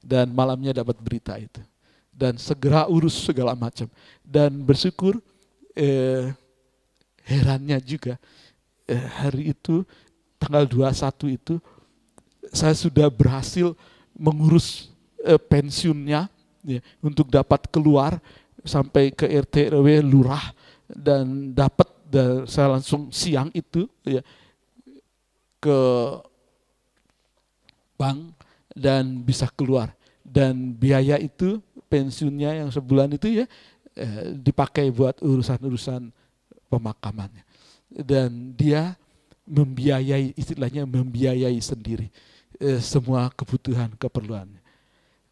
dan malamnya dapat berita itu. Dan segera urus segala macam. Dan bersyukur eh, herannya juga eh, hari itu tanggal 21 itu saya sudah berhasil mengurus eh, pensiunnya ya, untuk dapat keluar sampai ke RT RW lurah dan dapat dan saya langsung siang itu ya ke bank dan bisa keluar. Dan biaya itu pensiunnya yang sebulan itu ya eh, dipakai buat urusan-urusan pemakamannya. Dan dia membiayai istilahnya membiayai sendiri eh, semua kebutuhan keperluannya.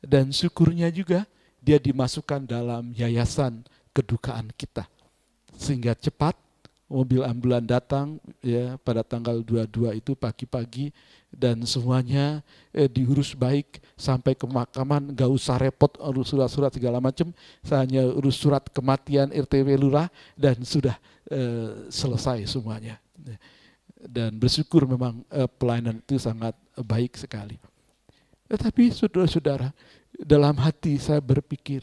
Dan syukurnya juga dia dimasukkan dalam yayasan kedukaan kita. Sehingga cepat mobil ambulan datang ya pada tanggal 22 itu pagi-pagi dan semuanya eh, diurus baik sampai ke makaman gak usah repot urus surat-surat segala macam hanya urus surat kematian RTW lurah dan sudah eh, selesai semuanya. Dan bersyukur memang eh, pelayanan itu sangat baik sekali. Tetapi saudara-saudara dalam hati saya berpikir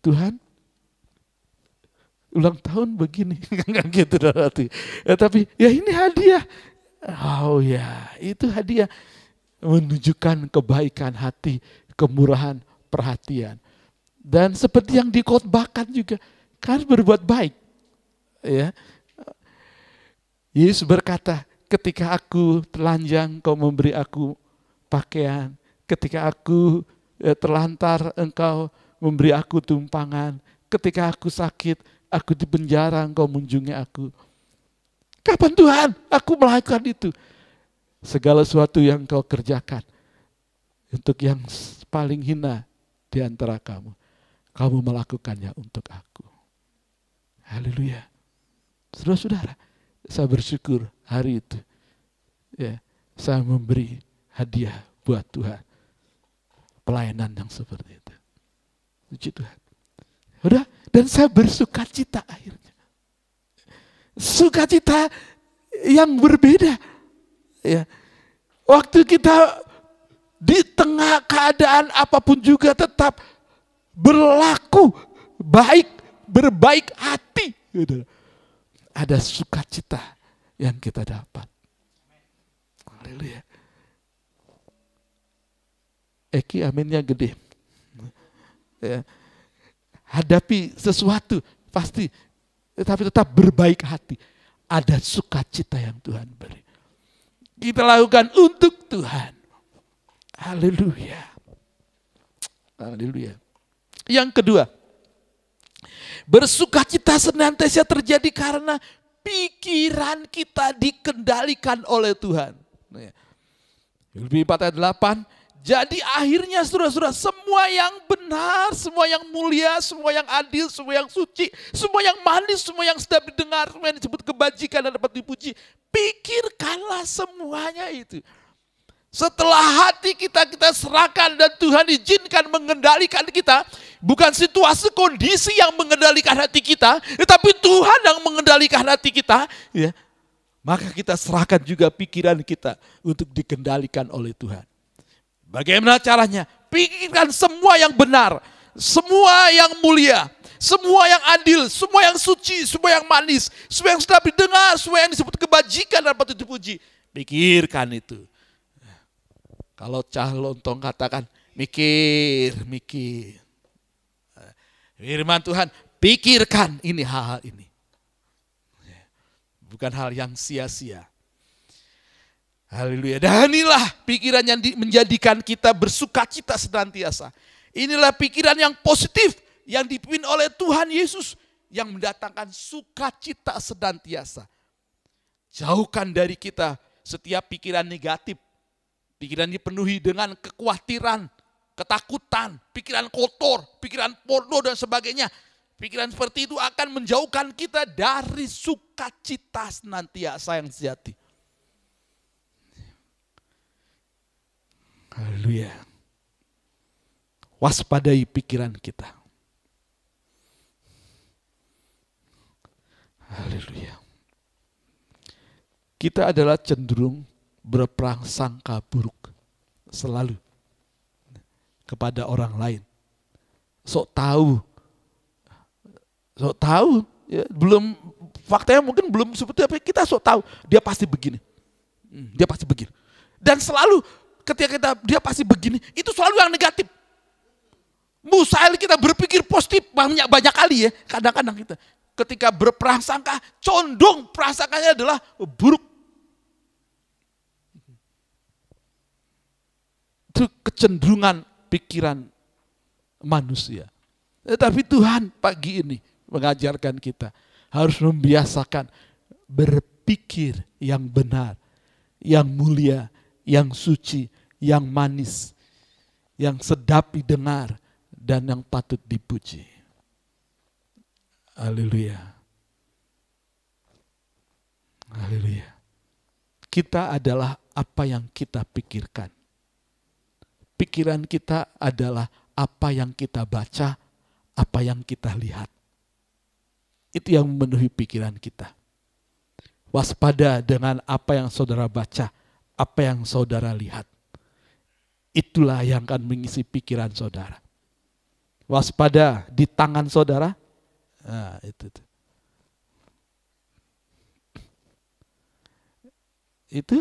Tuhan ulang tahun begini <laughs> kan gitu hati. Ya, tapi ya ini hadiah Oh ya, itu hadiah menunjukkan kebaikan hati, kemurahan, perhatian. Dan seperti yang dikotbahkan juga, kan berbuat baik. Ya. Yesus berkata, ketika aku telanjang, kau memberi aku pakaian. Ketika aku eh, terlantar, engkau memberi aku tumpangan. Ketika aku sakit, aku di penjara, engkau mengunjungi aku. Kapan Tuhan aku melakukan itu? Segala sesuatu yang kau kerjakan untuk yang paling hina di antara kamu, kamu melakukannya untuk aku. Haleluya. Saudara-saudara, saya bersyukur hari itu. Ya, saya memberi hadiah buat Tuhan. Pelayanan yang seperti itu. Puji Tuhan. Udah, dan saya bersuka cita akhirnya. Sukacita yang berbeda. Ya. Waktu kita di tengah keadaan apa pun juga tetap berlaku baik, berbaik hati. Gitu. Ada sukacita yang kita dapat. Haleluya. Eki aminnya gede. Ya. Hadapi sesuatu pasti tetapi tetap berbaik hati. Ada sukacita yang Tuhan beri. Kita lakukan untuk Tuhan. Haleluya. Haleluya. Yang kedua, bersukacita senantiasa terjadi karena pikiran kita dikendalikan oleh Tuhan. Lebih 4 ayat 8, jadi akhirnya saudara-saudara semua yang benar, semua yang mulia, semua yang adil, semua yang suci, semua yang manis, semua yang sedap didengar, semua yang disebut kebajikan dan dapat dipuji. Pikirkanlah semuanya itu. Setelah hati kita kita serahkan dan Tuhan izinkan mengendalikan kita, bukan situasi kondisi yang mengendalikan hati kita, tetapi Tuhan yang mengendalikan hati kita, ya. Maka kita serahkan juga pikiran kita untuk dikendalikan oleh Tuhan. Bagaimana caranya? Pikirkan semua yang benar, semua yang mulia, semua yang adil, semua yang suci, semua yang manis, semua yang sudah didengar, semua yang disebut kebajikan dan patut dipuji. Pikirkan itu. Kalau cah lontong katakan, mikir, mikir. Firman Tuhan, pikirkan ini hal-hal ini. Bukan hal yang sia-sia. Haleluya. Dan inilah pikiran yang menjadikan kita bersuka cita senantiasa. Inilah pikiran yang positif yang dipimpin oleh Tuhan Yesus yang mendatangkan sukacita senantiasa. Jauhkan dari kita setiap pikiran negatif. Pikiran dipenuhi dengan kekhawatiran, ketakutan, pikiran kotor, pikiran porno dan sebagainya. Pikiran seperti itu akan menjauhkan kita dari sukacita senantiasa yang sejati. Haleluya. Waspadai pikiran kita. Haleluya. Kita adalah cenderung berprasangka buruk selalu kepada orang lain. Sok tahu, sok tahu, ya, belum faktanya mungkin belum seperti apa kita sok tahu dia pasti begini, hmm, dia pasti begini, dan selalu ketika kita dia pasti begini, itu selalu yang negatif. Musail kita berpikir positif banyak banyak kali ya, kadang-kadang kita ketika berprasangka condong prasangkanya adalah buruk. Itu kecenderungan pikiran manusia. Tetapi Tuhan pagi ini mengajarkan kita harus membiasakan berpikir yang benar, yang mulia, yang suci, yang manis, yang sedap didengar, dan yang patut dipuji. Haleluya. Haleluya. Kita adalah apa yang kita pikirkan. Pikiran kita adalah apa yang kita baca, apa yang kita lihat. Itu yang memenuhi pikiran kita. Waspada dengan apa yang saudara baca, apa yang saudara lihat. Itulah yang akan mengisi pikiran saudara. Waspada di tangan saudara. Nah, itu, itu. itu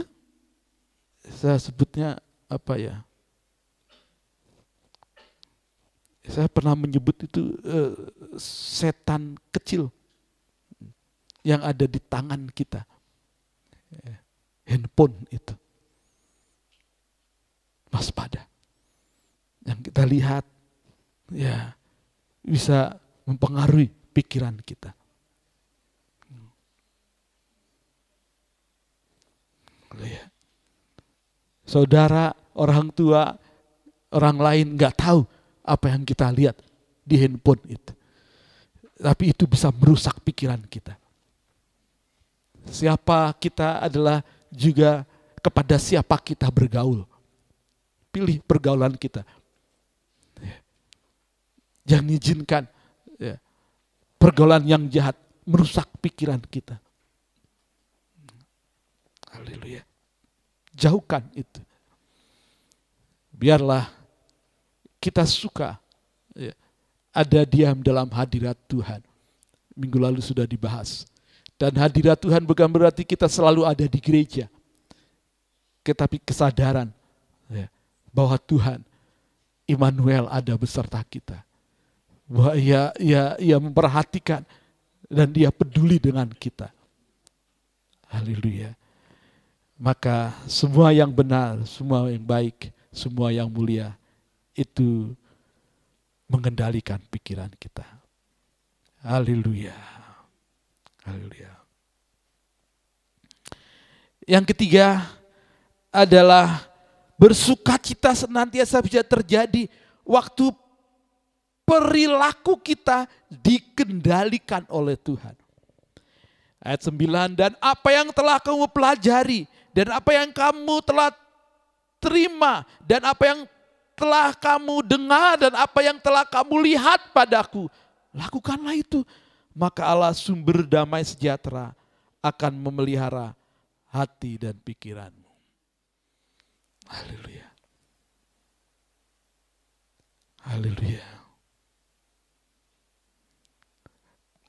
saya sebutnya apa ya? Saya pernah menyebut itu eh, setan kecil yang ada di tangan kita. Eh, Handphone itu. Waspada. Yang kita lihat ya bisa mempengaruhi pikiran kita. Saudara, orang tua, orang lain nggak tahu apa yang kita lihat di handphone itu. Tapi itu bisa merusak pikiran kita. Siapa kita adalah juga kepada siapa kita bergaul. Pilih pergaulan kita. Jangan izinkan ya, pergaulan yang jahat merusak pikiran kita. Haleluya. Jauhkan itu. Biarlah kita suka ya, ada diam dalam hadirat Tuhan. Minggu lalu sudah dibahas. Dan hadirat Tuhan bukan berarti kita selalu ada di gereja. Tetapi kesadaran ya, bahwa Tuhan Immanuel ada beserta kita. Bahwa ia, ia, ia memperhatikan dan dia peduli dengan kita. Haleluya. Maka semua yang benar, semua yang baik, semua yang mulia itu mengendalikan pikiran kita. Haleluya. Haleluya. Yang ketiga adalah bersuka cita senantiasa bisa terjadi waktu perilaku kita dikendalikan oleh Tuhan. Ayat 9, dan apa yang telah kamu pelajari, dan apa yang kamu telah terima, dan apa yang telah kamu dengar, dan apa yang telah kamu lihat padaku, lakukanlah itu. Maka Allah sumber damai sejahtera akan memelihara hati dan pikiranmu. Haleluya. Haleluya.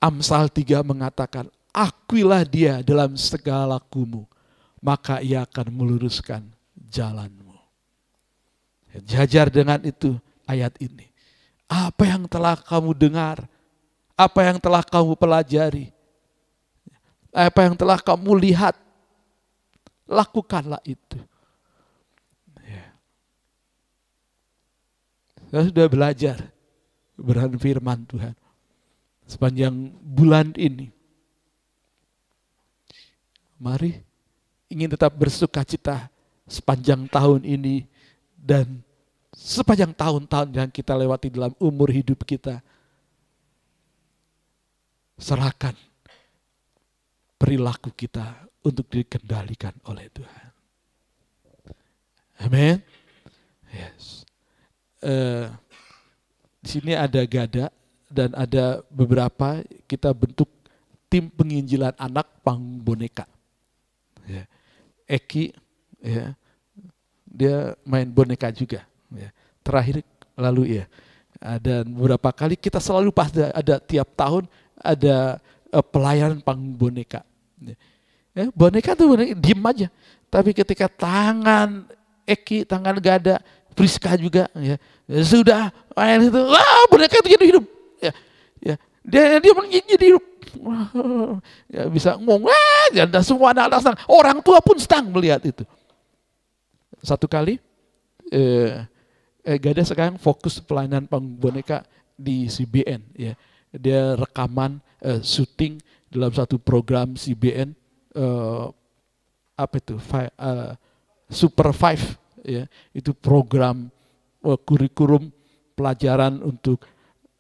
Amsal 3 mengatakan, akuilah dia dalam segala kumu, maka ia akan meluruskan jalanmu. Jajar dengan itu ayat ini. Apa yang telah kamu dengar, apa yang telah kamu pelajari, apa yang telah kamu lihat, lakukanlah itu. Saya sudah belajar berhan firman Tuhan sepanjang bulan ini. Mari ingin tetap bersuka cita sepanjang tahun ini dan sepanjang tahun-tahun yang kita lewati dalam umur hidup kita. Serahkan perilaku kita untuk dikendalikan oleh Tuhan. Amin. Yes. Uh, di sini ada gada dan ada beberapa kita bentuk tim penginjilan anak panggung boneka. Ya. Eki, ya, dia main boneka juga. Ya. Terakhir lalu ya, dan beberapa kali kita selalu pas ada, ada tiap tahun ada uh, pelayanan panggung boneka. Ya. Ya, boneka tuh boneka, diem aja. Tapi ketika tangan Eki, tangan Gada, Priska juga, ya, sudah main itu, wah boneka itu jadi hidup. Ya, ya, dia dia jadi hidup. <laughs> Ya, bisa ngomong, ya, dan semua anak-anak senang. Orang tua pun senang melihat itu. Satu kali, eh, eh, Gada sekarang fokus pelayanan boneka di CBN. Ya. Dia rekaman, eh, syuting dalam satu program CBN uh, apa itu Five, uh, Super Five ya itu program uh, kurikulum pelajaran untuk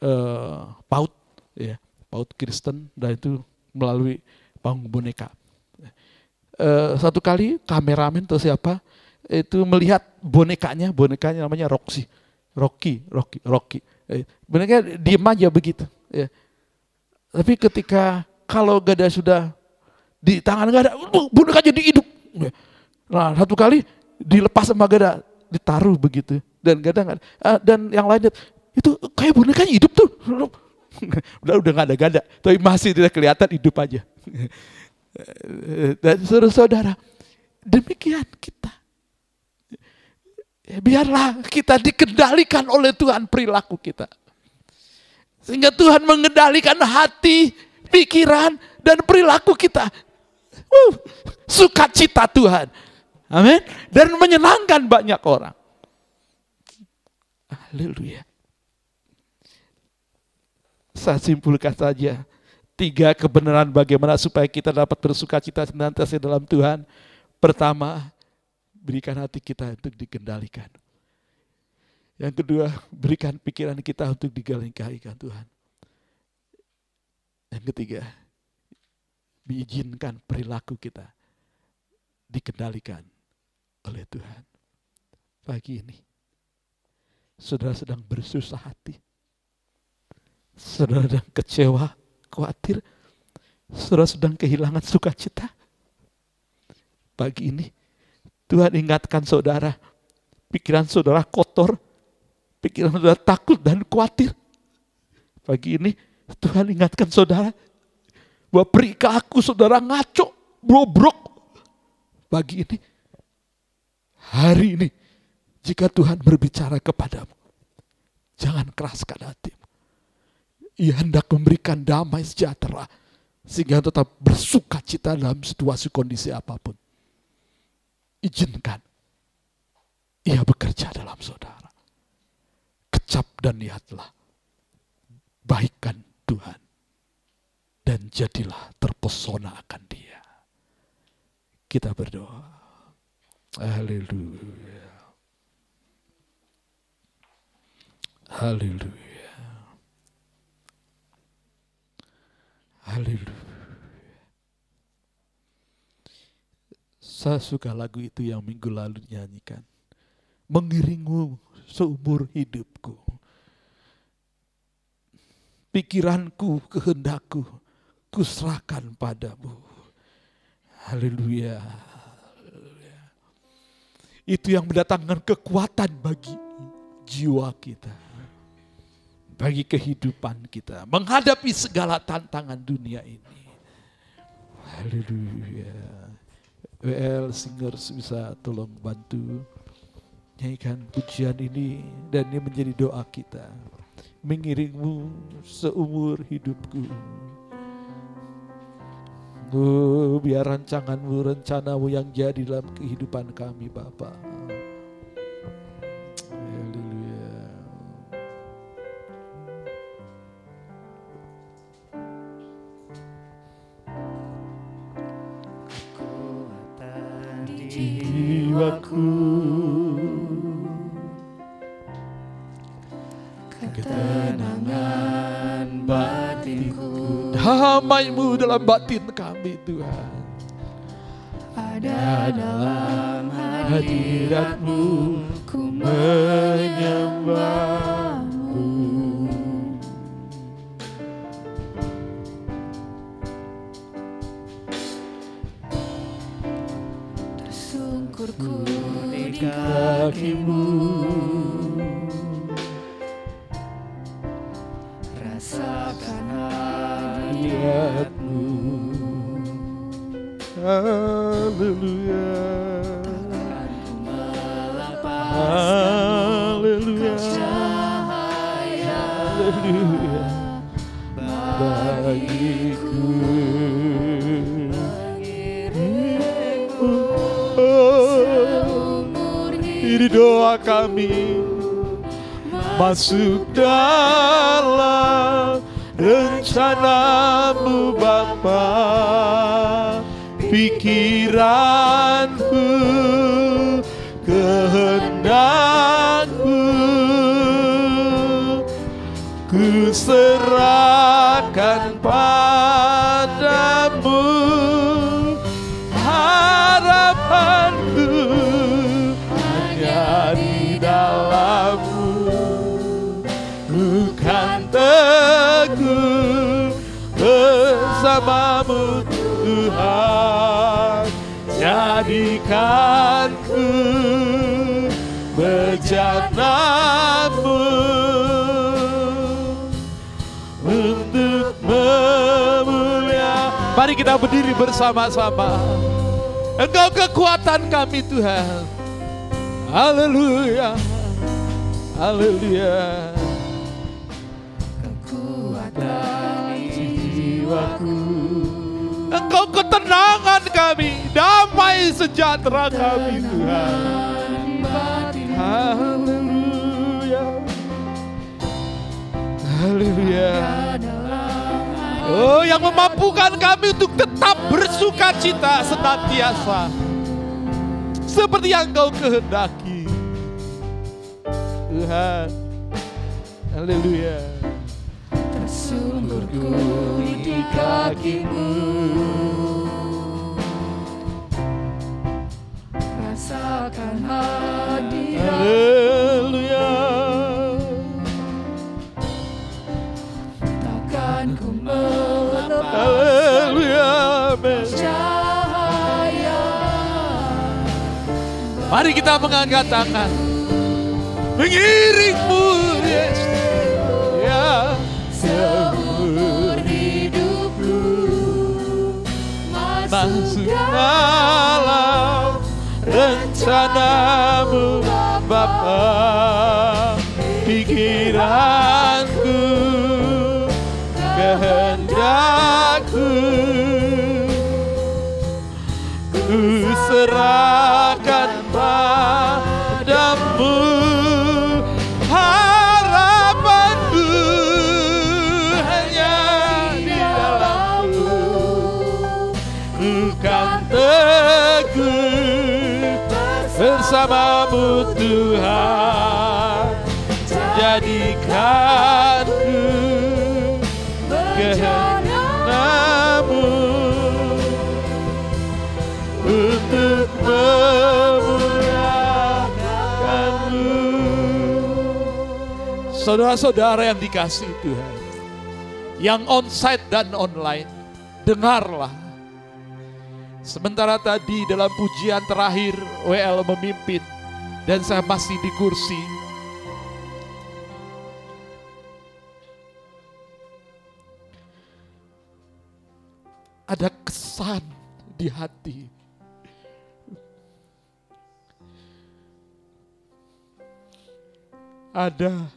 uh, PAUD ya PAUD Kristen dan itu melalui panggung boneka. Uh, satu kali kameramen atau siapa itu melihat bonekanya, bonekanya namanya Roxy, Rocky, Rocky, Rocky. Eh, boneka diem aja begitu. Ya. Tapi ketika kalau gada sudah di tangan gada, boneka jadi hidup. Nah satu kali dilepas sama gada, ditaruh begitu. Dan gada uh, dan yang lainnya itu kayak bonekanya hidup tuh. <laughs> udah udah nggak ada gada, tapi masih tidak kelihatan hidup aja. <laughs> dan saudara-saudara, Demikian kita. Ya, biarlah kita dikendalikan oleh Tuhan perilaku kita. Sehingga Tuhan mengendalikan hati, pikiran, dan perilaku kita. Uh, sukacita Tuhan. Amin. Dan menyenangkan banyak orang. Haleluya. Saya simpulkan saja tiga kebenaran bagaimana supaya kita dapat bersuka cita senantiasa dalam Tuhan. Pertama, berikan hati kita untuk dikendalikan. Yang kedua, berikan pikiran kita untuk digalingkan Tuhan. Yang ketiga, diizinkan perilaku kita dikendalikan oleh Tuhan. Pagi ini, saudara sedang bersusah hati. Saudara sedang kecewa, khawatir. Saudara sedang kehilangan sukacita. Pagi ini, Tuhan ingatkan saudara, pikiran saudara kotor, pikiran saudara takut dan khawatir. Pagi ini, Tuhan ingatkan saudara, bahwa perilaku saudara ngaco, bobrok. Pagi ini, hari ini, jika Tuhan berbicara kepadamu, jangan keraskan hatimu. Ia hendak memberikan damai sejahtera, sehingga tetap bersuka cita dalam situasi kondisi apa pun. Izinkan ia bekerja dalam saudara. Kecap dan lihatlah. Baikkan Tuhan. Dan jadilah terpesona akan dia. Kita berdoa. Haleluya. Haleluya. Haleluya. Saya suka lagu itu yang minggu lalu nyanyikan. Mengiringmu seumur hidupku. Pikiranku, kehendakku, kuserahkan padamu. Haleluya. Itu yang mendatangkan kekuatan bagi jiwa kita. Bagi kehidupan kita. Menghadapi segala tantangan dunia ini. Haleluya. WL Singers bisa tolong bantu nyanyikan pujian ini dan ini menjadi doa kita mengiringmu seumur hidupku Oh, biar rancanganmu, rencanamu yang jadi dalam kehidupan kami Bapa. Batin kami Tuhan. ada dalam Hadiratmu ku menyembahmu. Mari kita berdiri bersama-sama. Engkau kekuatan kami Tuhan. Haleluya. Haleluya. Kekuatan jiwaku Engkau ketenangan kami, damai sejahtera kami Tuhan. Haleluya. Haleluya. Oh, yang memampukan kami untuk tetap bersuka cita senantiasa. Seperti yang kau kehendaki. Tuhan. Haleluya. Tersungkur ku di kakimu Rasakan hadirat Haleluya. Mari kita mengangkat tangan. Mengiringmu, Yesus. Ya. Seumur hidupku Masuk dalam rencanamu Bapa Pikiranku Untuk memuliakanmu. Saudara-saudara yang dikasih Tuhan Yang onsite dan online Dengarlah. Sementara tadi dalam pujian terakhir WL memimpin dan saya masih di kursi. Ada kesan di hati. Ada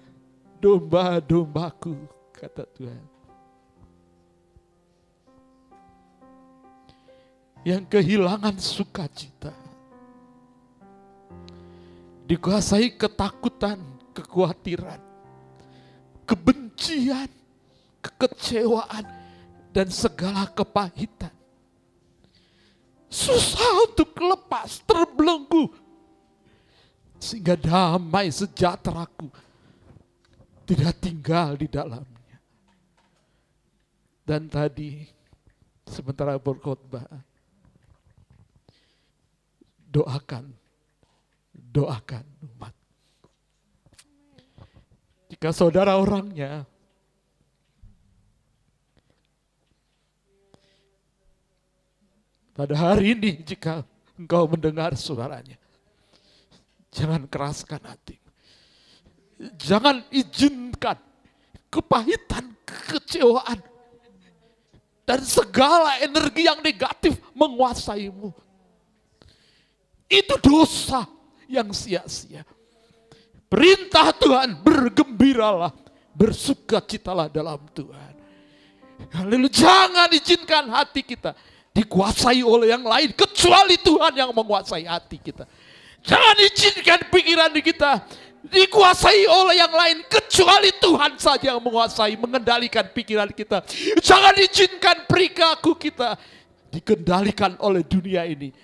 domba-dombaku, kata Tuhan. yang kehilangan sukacita. Dikuasai ketakutan, kekhawatiran, kebencian, kekecewaan, dan segala kepahitan. Susah untuk lepas, terbelenggu. Sehingga damai sejahteraku tidak tinggal di dalamnya. Dan tadi sementara berkhotbah doakan, doakan umat. Jika saudara orangnya, pada hari ini jika engkau mendengar suaranya, jangan keraskan hati. Jangan izinkan kepahitan, kekecewaan, dan segala energi yang negatif menguasaimu. Itu dosa yang sia-sia. Perintah Tuhan, bergembiralah, bersukacitalah dalam Tuhan. Lalu jangan izinkan hati kita dikuasai oleh yang lain, kecuali Tuhan yang menguasai hati kita. Jangan izinkan pikiran kita dikuasai oleh yang lain, kecuali Tuhan saja yang menguasai, mengendalikan pikiran kita. Jangan izinkan perilaku kita dikendalikan oleh dunia ini.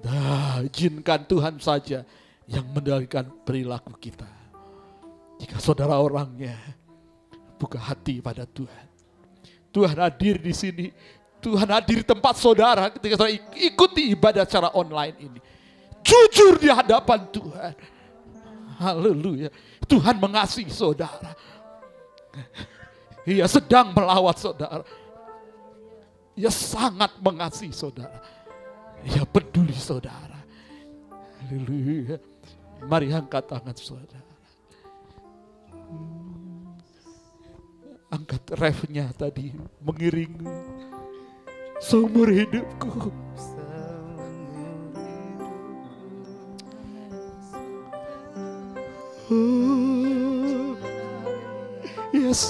Nah, izinkan Tuhan saja yang mengendalikan perilaku kita. Jika saudara orangnya buka hati pada Tuhan. Tuhan hadir di sini. Tuhan hadir di tempat saudara ketika saudara ikuti ibadah secara online ini. Jujur di hadapan Tuhan. Haleluya. Tuhan mengasihi saudara. Ia sedang melawat saudara. Ia sangat mengasihi saudara. Ia peduli saudara. Haleluya. Mari angkat tangan saudara. Angkat refnya tadi mengiringi seumur hidupku. Oh, yes,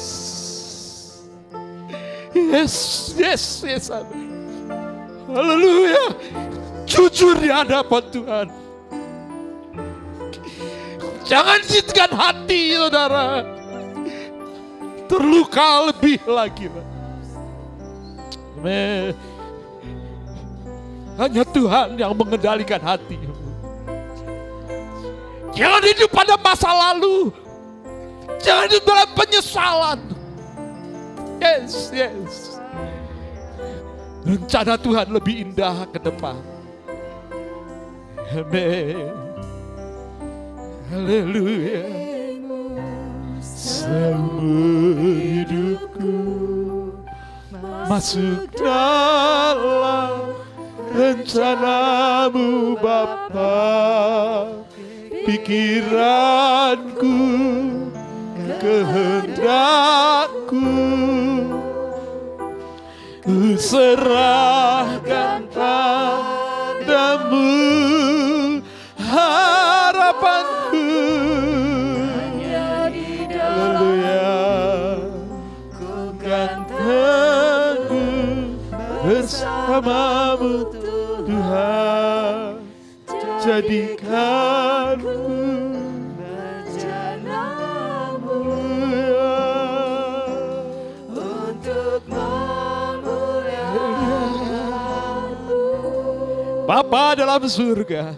yes, yes, yes, Haleluya. Jujur di hadapan Tuhan. Jangan jitkan hati saudara terluka lebih lagi. Pak. Amin. Hanya Tuhan yang mengendalikan hati. Jangan hidup pada masa lalu. Jangan hidup dalam penyesalan. Yes, yes. Rencana Tuhan lebih indah ke depan. Amin. Haleluya. Seumur hidupku masuk dalam rencanamu Bapa. Pikiranku kehendakku ku serahkan padamu bersamamu Tuhan. Jadikanku Untuk Bapa dalam surga.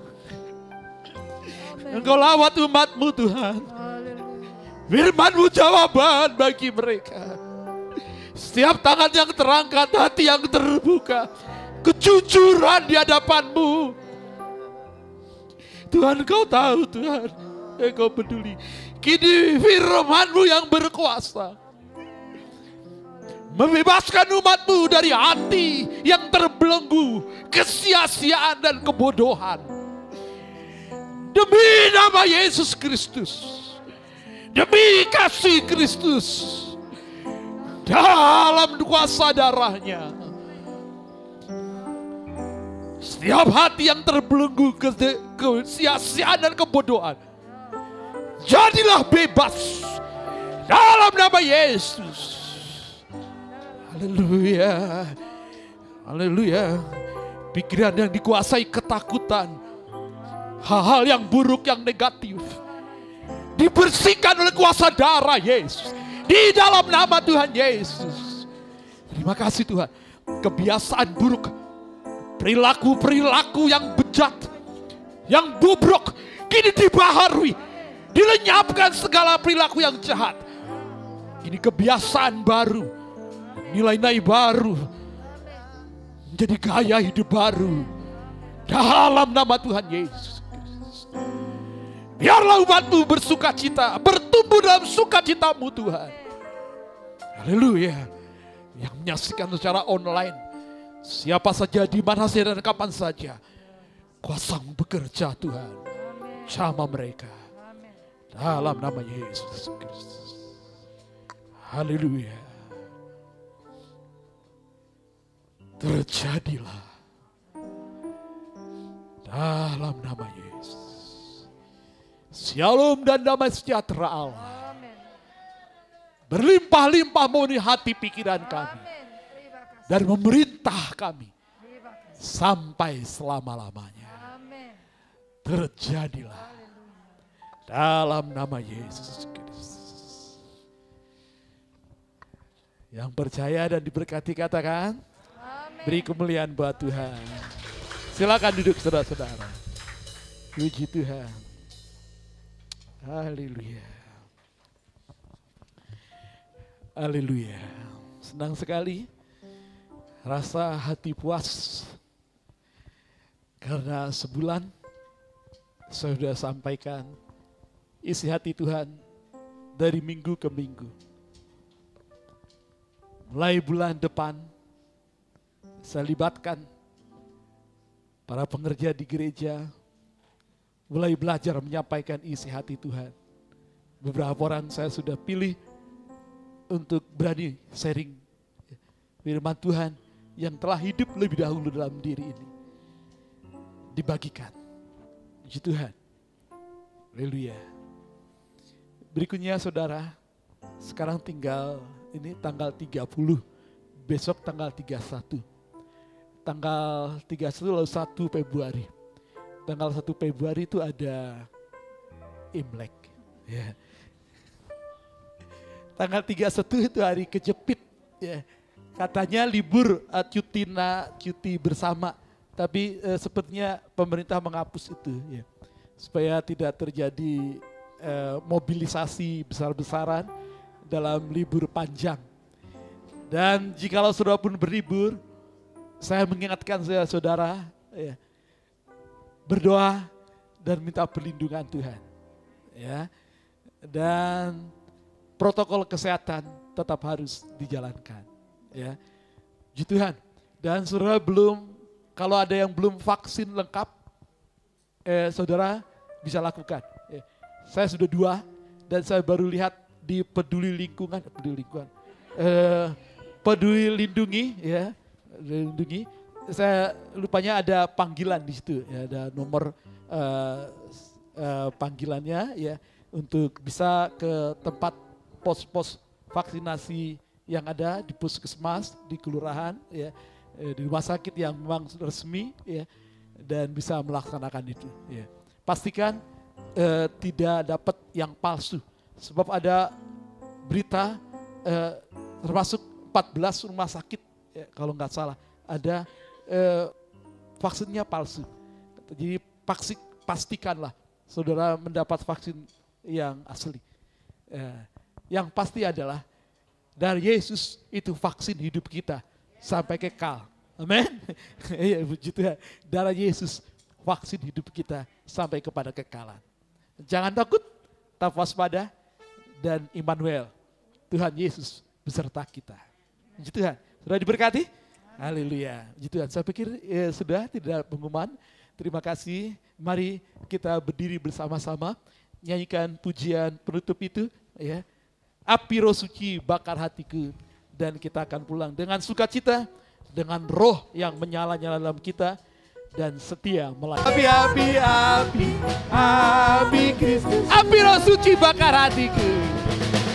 Engkau lawat umatmu Tuhan. Firmanmu jawaban bagi mereka. Setiap tangan yang terangkat, hati yang terbuka Kejujuran di hadapanmu. Tuhan kau tahu Tuhan Engkau peduli. Kini firmanmu yang berkuasa. Membebaskan umatmu dari hati yang terbelenggu Kesia-siaan dan kebodohan. Demi nama Yesus Kristus. Demi kasih Kristus. Dalam kuasa darahnya Setiap hati yang terbelenggu ke- kesia-siaan dan kebodohan Jadilah bebas Dalam nama Yesus. Haleluya. Haleluya. Pikiran yang dikuasai ketakutan Hal-hal yang buruk, yang negatif Dibersihkan oleh kuasa darah Yesus. Di dalam nama Tuhan Yesus. Terima kasih Tuhan. Kebiasaan buruk Perilaku-perilaku yang bejat Yang bobrok Kini dibaharui Dilenyapkan segala perilaku yang jahat Ini kebiasaan baru Nilai-nilai baru Menjadi gaya hidup baru Dalam nama Tuhan Yesus Biarlah umatmu bersuka cita, bertumbuh dalam sukacitamu Tuhan. Haleluya. Yang menyaksikan secara online. Siapa saja, di mana saja dan kapan saja. Kuasamu bekerja Tuhan. Sama mereka. Dalam nama Yesus Kristus. Haleluya. Terjadilah. Dalam nama Yesus. Shalom dan damai sejahtera Allah. Berlimpah-limpah memenuhi hati pikiran kami. Dan memerintah kami. Sampai selama-lamanya. Terjadilah. Dalam nama Yesus Kristus. Yang percaya dan diberkati katakan. Beri kemuliaan buat Tuhan. Silakan duduk saudara-saudara. Puji Tuhan. Haleluya. Haleluya. Senang sekali. Rasa hati puas. Karena sebulan saya sudah sampaikan isi hati Tuhan dari minggu ke minggu. Mulai bulan depan saya libatkan para pengerja di gereja mulai belajar menyampaikan isi hati Tuhan. Beberapa orang saya sudah pilih untuk berani sharing firman Tuhan yang telah hidup lebih dahulu dalam diri ini. Dibagikan. Puji Tuhan. Haleluya. Berikutnya saudara, sekarang tinggal ini tanggal 30, besok tanggal 31. Tanggal 31 lalu 1 Februari. Tanggal 1 Februari itu ada Imlek. Ya. Tanggal 31 itu hari kejepit. Ya. Katanya libur uh, cuti na, cuti bersama. Tapi uh, sepertinya pemerintah menghapus itu ya. Supaya tidak terjadi uh, mobilisasi besar-besaran dalam libur panjang. Dan jikalau saudara pun berlibur, saya mengingatkan saya saudara, ya, berdoa dan minta perlindungan Tuhan. Ya. Dan protokol kesehatan tetap harus dijalankan. Ya. Puji Tuhan. Dan saudara belum, kalau ada yang belum vaksin lengkap, eh, saudara bisa lakukan. Eh, saya sudah dua dan saya baru lihat di peduli lingkungan, peduli lingkungan, eh, peduli lindungi, ya, lindungi. Saya lupanya ada panggilan di situ, ya, ada nomor eh, eh, panggilannya, ya, untuk bisa ke tempat pos-pos vaksinasi yang ada di puskesmas, di kelurahan, ya, eh, di rumah sakit yang memang resmi, ya, dan bisa melaksanakan itu. Ya. Pastikan eh, tidak dapat yang palsu, sebab ada berita eh, termasuk 14 rumah sakit, ya, kalau nggak salah, ada eh, vaksinnya palsu. Jadi paksi, pastikanlah saudara mendapat vaksin yang asli. Eh, yang pasti adalah dari Yesus itu vaksin hidup kita sampai kekal. Amin. <laughs> Iya puji Tuhan. Darah Yesus vaksin hidup kita sampai kepada kekalan. Jangan takut, tetap waspada dan Immanuel. Tuhan Yesus beserta kita. Puji Tuhan. Sudah diberkati? Haleluya. Puji Tuhan. Saya pikir ya, sudah tidak pengumuman. Terima kasih. Mari kita berdiri bersama-sama nyanyikan pujian penutup itu ya api roh suci bakar hatiku dan kita akan pulang dengan sukacita dengan roh yang menyala-nyala dalam kita dan setia melayani. Api, api, api, api Kristus. Api roh suci bakar hatiku.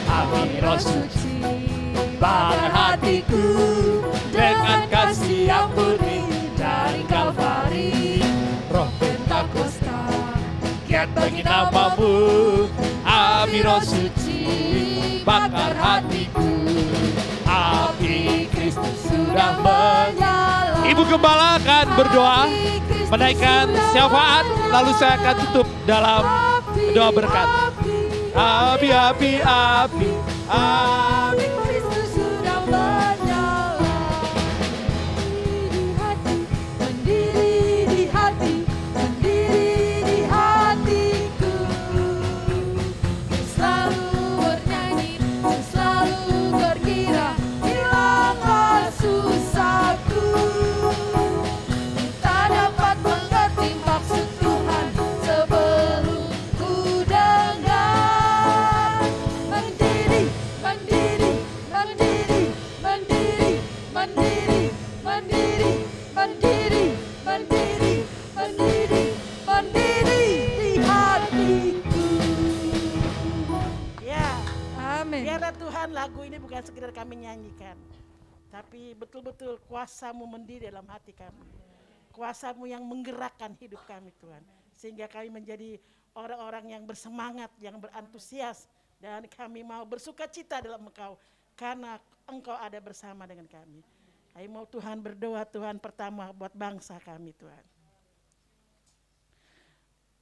Api roh suci bakar hatiku dengan kasih yang murni dari Kalvari. Roh Pentakosta, kiat bagi namamu. Api roh suci bakar hatiku. Api Kristus sudah menyala. Ibu Gembala akan berdoa Menaikkan syafaat Lalu saya akan tutup dalam doa berkat. Api, api, api Api sekedar kami nyanyikan. Tapi betul-betul kuasamu mendiri dalam hati kami. Kuasamu yang menggerakkan hidup kami Tuhan. Sehingga kami menjadi orang-orang yang bersemangat, yang berantusias. Dan kami mau bersuka cita dalam engkau. Karena engkau ada bersama dengan kami. Kami mau Tuhan berdoa Tuhan pertama buat bangsa kami Tuhan.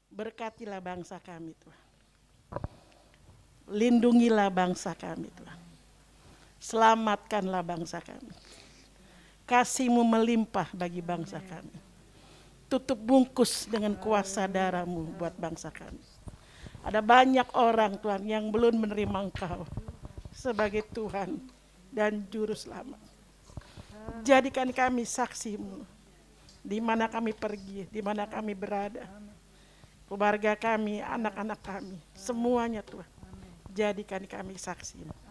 Berkatilah bangsa kami Tuhan. Lindungilah bangsa kami Tuhan. Selamatkanlah bangsa kami. Kasihmu melimpah bagi bangsa kami. Tutup bungkus dengan kuasa darahmu buat bangsa kami. Ada banyak orang Tuhan yang belum menerima Engkau sebagai Tuhan dan Juru Selamat. Jadikan kami saksimu di mana kami pergi, di mana kami berada. Keluarga kami, anak-anak kami, semuanya Tuhan. Jadikan kami saksimu.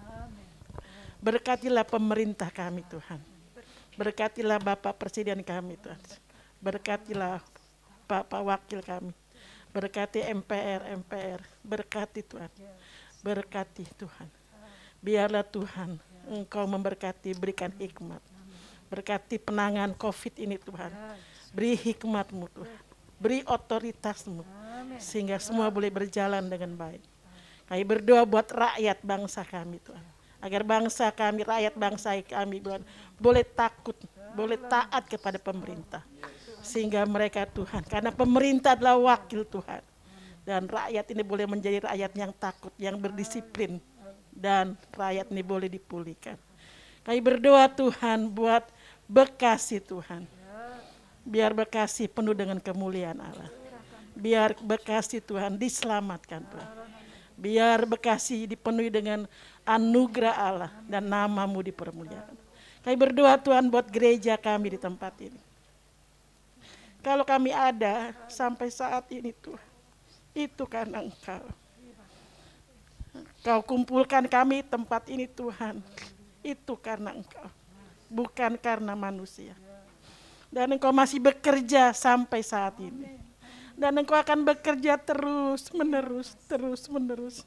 Berkatilah pemerintah kami Tuhan. Berkatilah Bapak Presiden kami Tuhan. Berkatilah Bapak Wakil kami. Berkati MPR, MPR. Berkati Tuhan. Berkati Tuhan. Biarlah Tuhan Engkau memberkati, berikan hikmat. Berkati penangan COVID ini Tuhan. Beri hikmatmu Tuhan. Beri otoritasmu. Sehingga semua boleh berjalan dengan baik. Kami berdoa buat rakyat bangsa kami Tuhan. Agar bangsa kami, rakyat bangsa kami boleh takut, boleh taat kepada pemerintah. Sehingga mereka Tuhan, karena pemerintah adalah wakil Tuhan. Dan rakyat ini boleh menjadi rakyat yang takut, yang berdisiplin. Dan rakyat ini boleh dipulihkan. Kami berdoa Tuhan buat Bekasi Tuhan. Biar Bekasi penuh dengan kemuliaan Allah. Biar Bekasi Tuhan diselamatkan Tuhan. Biar Bekasi dipenuhi dengan anugerah Allah dan namamu dipermuliakan. Kami berdoa Tuhan buat gereja kami di tempat ini. Kalau kami ada sampai saat ini Tuhan, itu karena Engkau. Kau kumpulkan kami tempat ini Tuhan, itu karena Engkau, bukan karena manusia. Dan Engkau masih bekerja sampai saat ini. Dan Engkau akan bekerja terus menerus, terus menerus,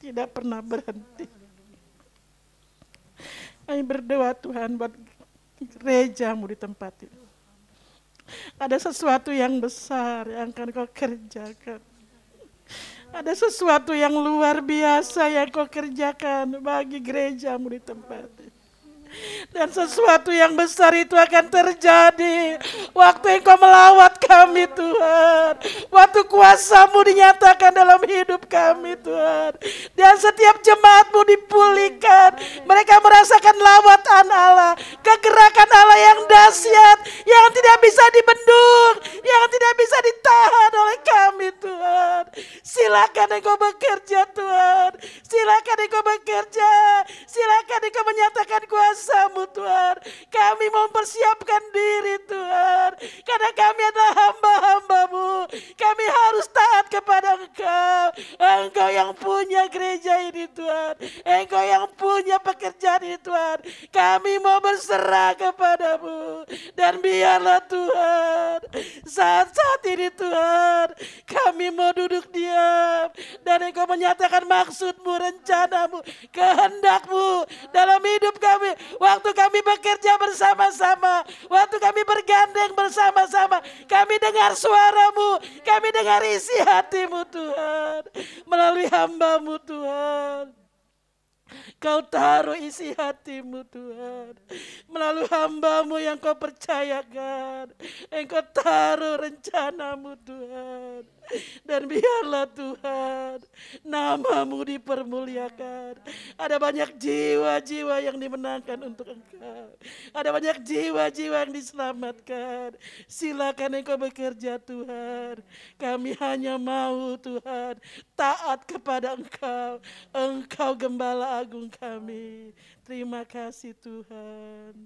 tidak pernah berhenti. Kami berdoa Tuhan buat gerejamu di tempat ini. Ada sesuatu yang besar yang akan kau kerjakan. Ada sesuatu yang luar biasa yang kau kerjakan bagi gerejamu di tempat ini. Dan sesuatu yang besar itu akan terjadi waktu engkau melawat kami Tuhan. Waktu kuasamu dinyatakan dalam hidup kami Tuhan. Dan setiap jemaatmu dipulihkan. Mereka merasakan lawatan Allah. Kegerakan Allah yang dahsyat. Yang tidak bisa dibendung. Yang tidak bisa ditahan oleh kami Tuhan. Silakan engkau bekerja Tuhan. Silakan engkau bekerja. Silakan engkau menyatakan kuasa kuasamu Tuhan. Kami mempersiapkan diri Tuhan. Karena kami adalah hamba-hambamu. Kami harus taat kepada Engkau. Engkau yang punya gereja ini Tuhan. Engkau yang punya pekerjaan ini Tuhan. Kami mau berserah kepadamu. Dan biarlah Tuhan. Saat-saat ini Tuhan. Kami mau duduk diam. Dan Engkau menyatakan maksudmu, rencanamu, kehendakmu dalam hidup kami. Waktu kami bekerja bersama-sama. Waktu kami bergandeng bersama-sama. Kami dengar suaramu. Kami dengar isi hatimu Tuhan. Melalui hambamu Tuhan. Kau taruh isi hatimu Tuhan. Melalui hambamu yang kau percayakan. Engkau taruh rencanamu Tuhan. Dan biarlah Tuhan namamu dipermuliakan. Ada banyak jiwa-jiwa yang dimenangkan untuk engkau. Ada banyak jiwa-jiwa yang diselamatkan. Silakan engkau bekerja Tuhan. Kami hanya mau Tuhan taat kepada engkau. Engkau gembala agung kami. Terima kasih Tuhan.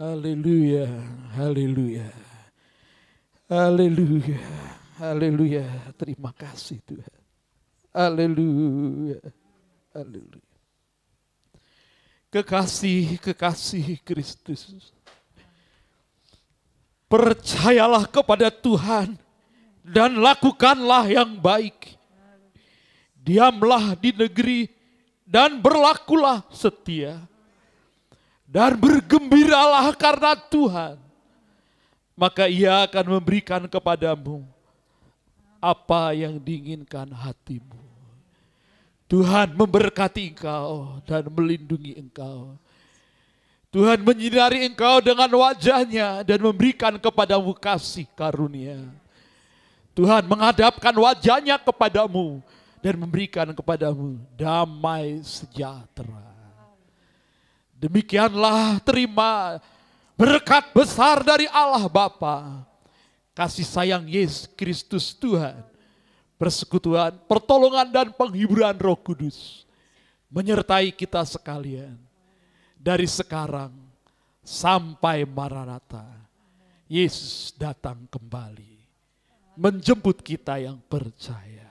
Haleluya, haleluya. Haleluya, haleluya. Terima kasih Tuhan. Haleluya, haleluya. Kekasih, kekasih Kristus. Percayalah kepada Tuhan dan lakukanlah yang baik. Diamlah di negeri dan berlakulah setia dan bergembiralah karena Tuhan, maka Ia akan memberikan kepadamu apa yang diinginkan hatimu. Tuhan memberkati engkau dan melindungi engkau. Tuhan menyinari engkau dengan wajahnya dan memberikan kepadamu kasih karunia. Tuhan menghadapkan wajahnya kepadamu dan memberikan kepadamu damai sejahtera. Demikianlah terima berkat besar dari Allah Bapa, kasih sayang Yesus Kristus Tuhan, persekutuan, pertolongan dan penghiburan Roh Kudus menyertai kita sekalian dari sekarang sampai Maranatha. Yesus datang kembali menjemput kita yang percaya.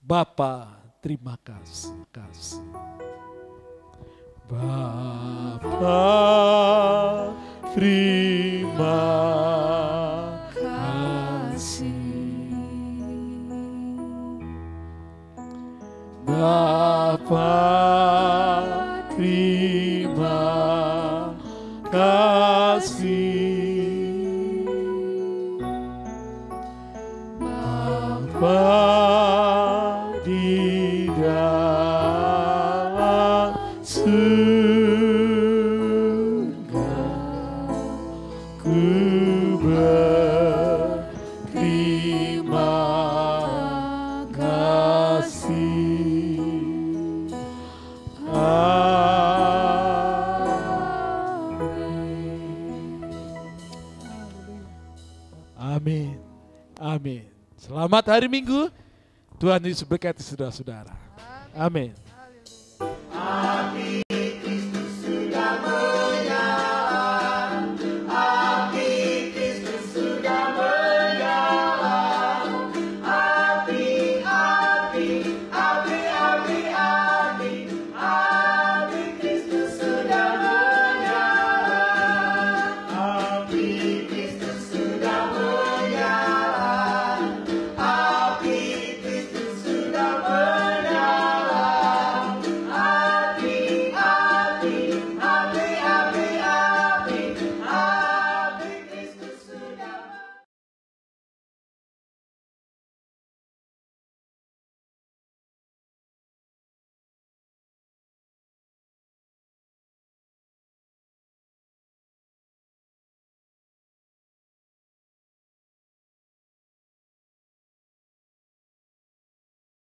Bapa, terima kasih. kasih. Bapa, terima kasih. Bapa, terima kasih. Selamat hari Minggu. Tuhan Yesus berkati saudara-saudara. Amin.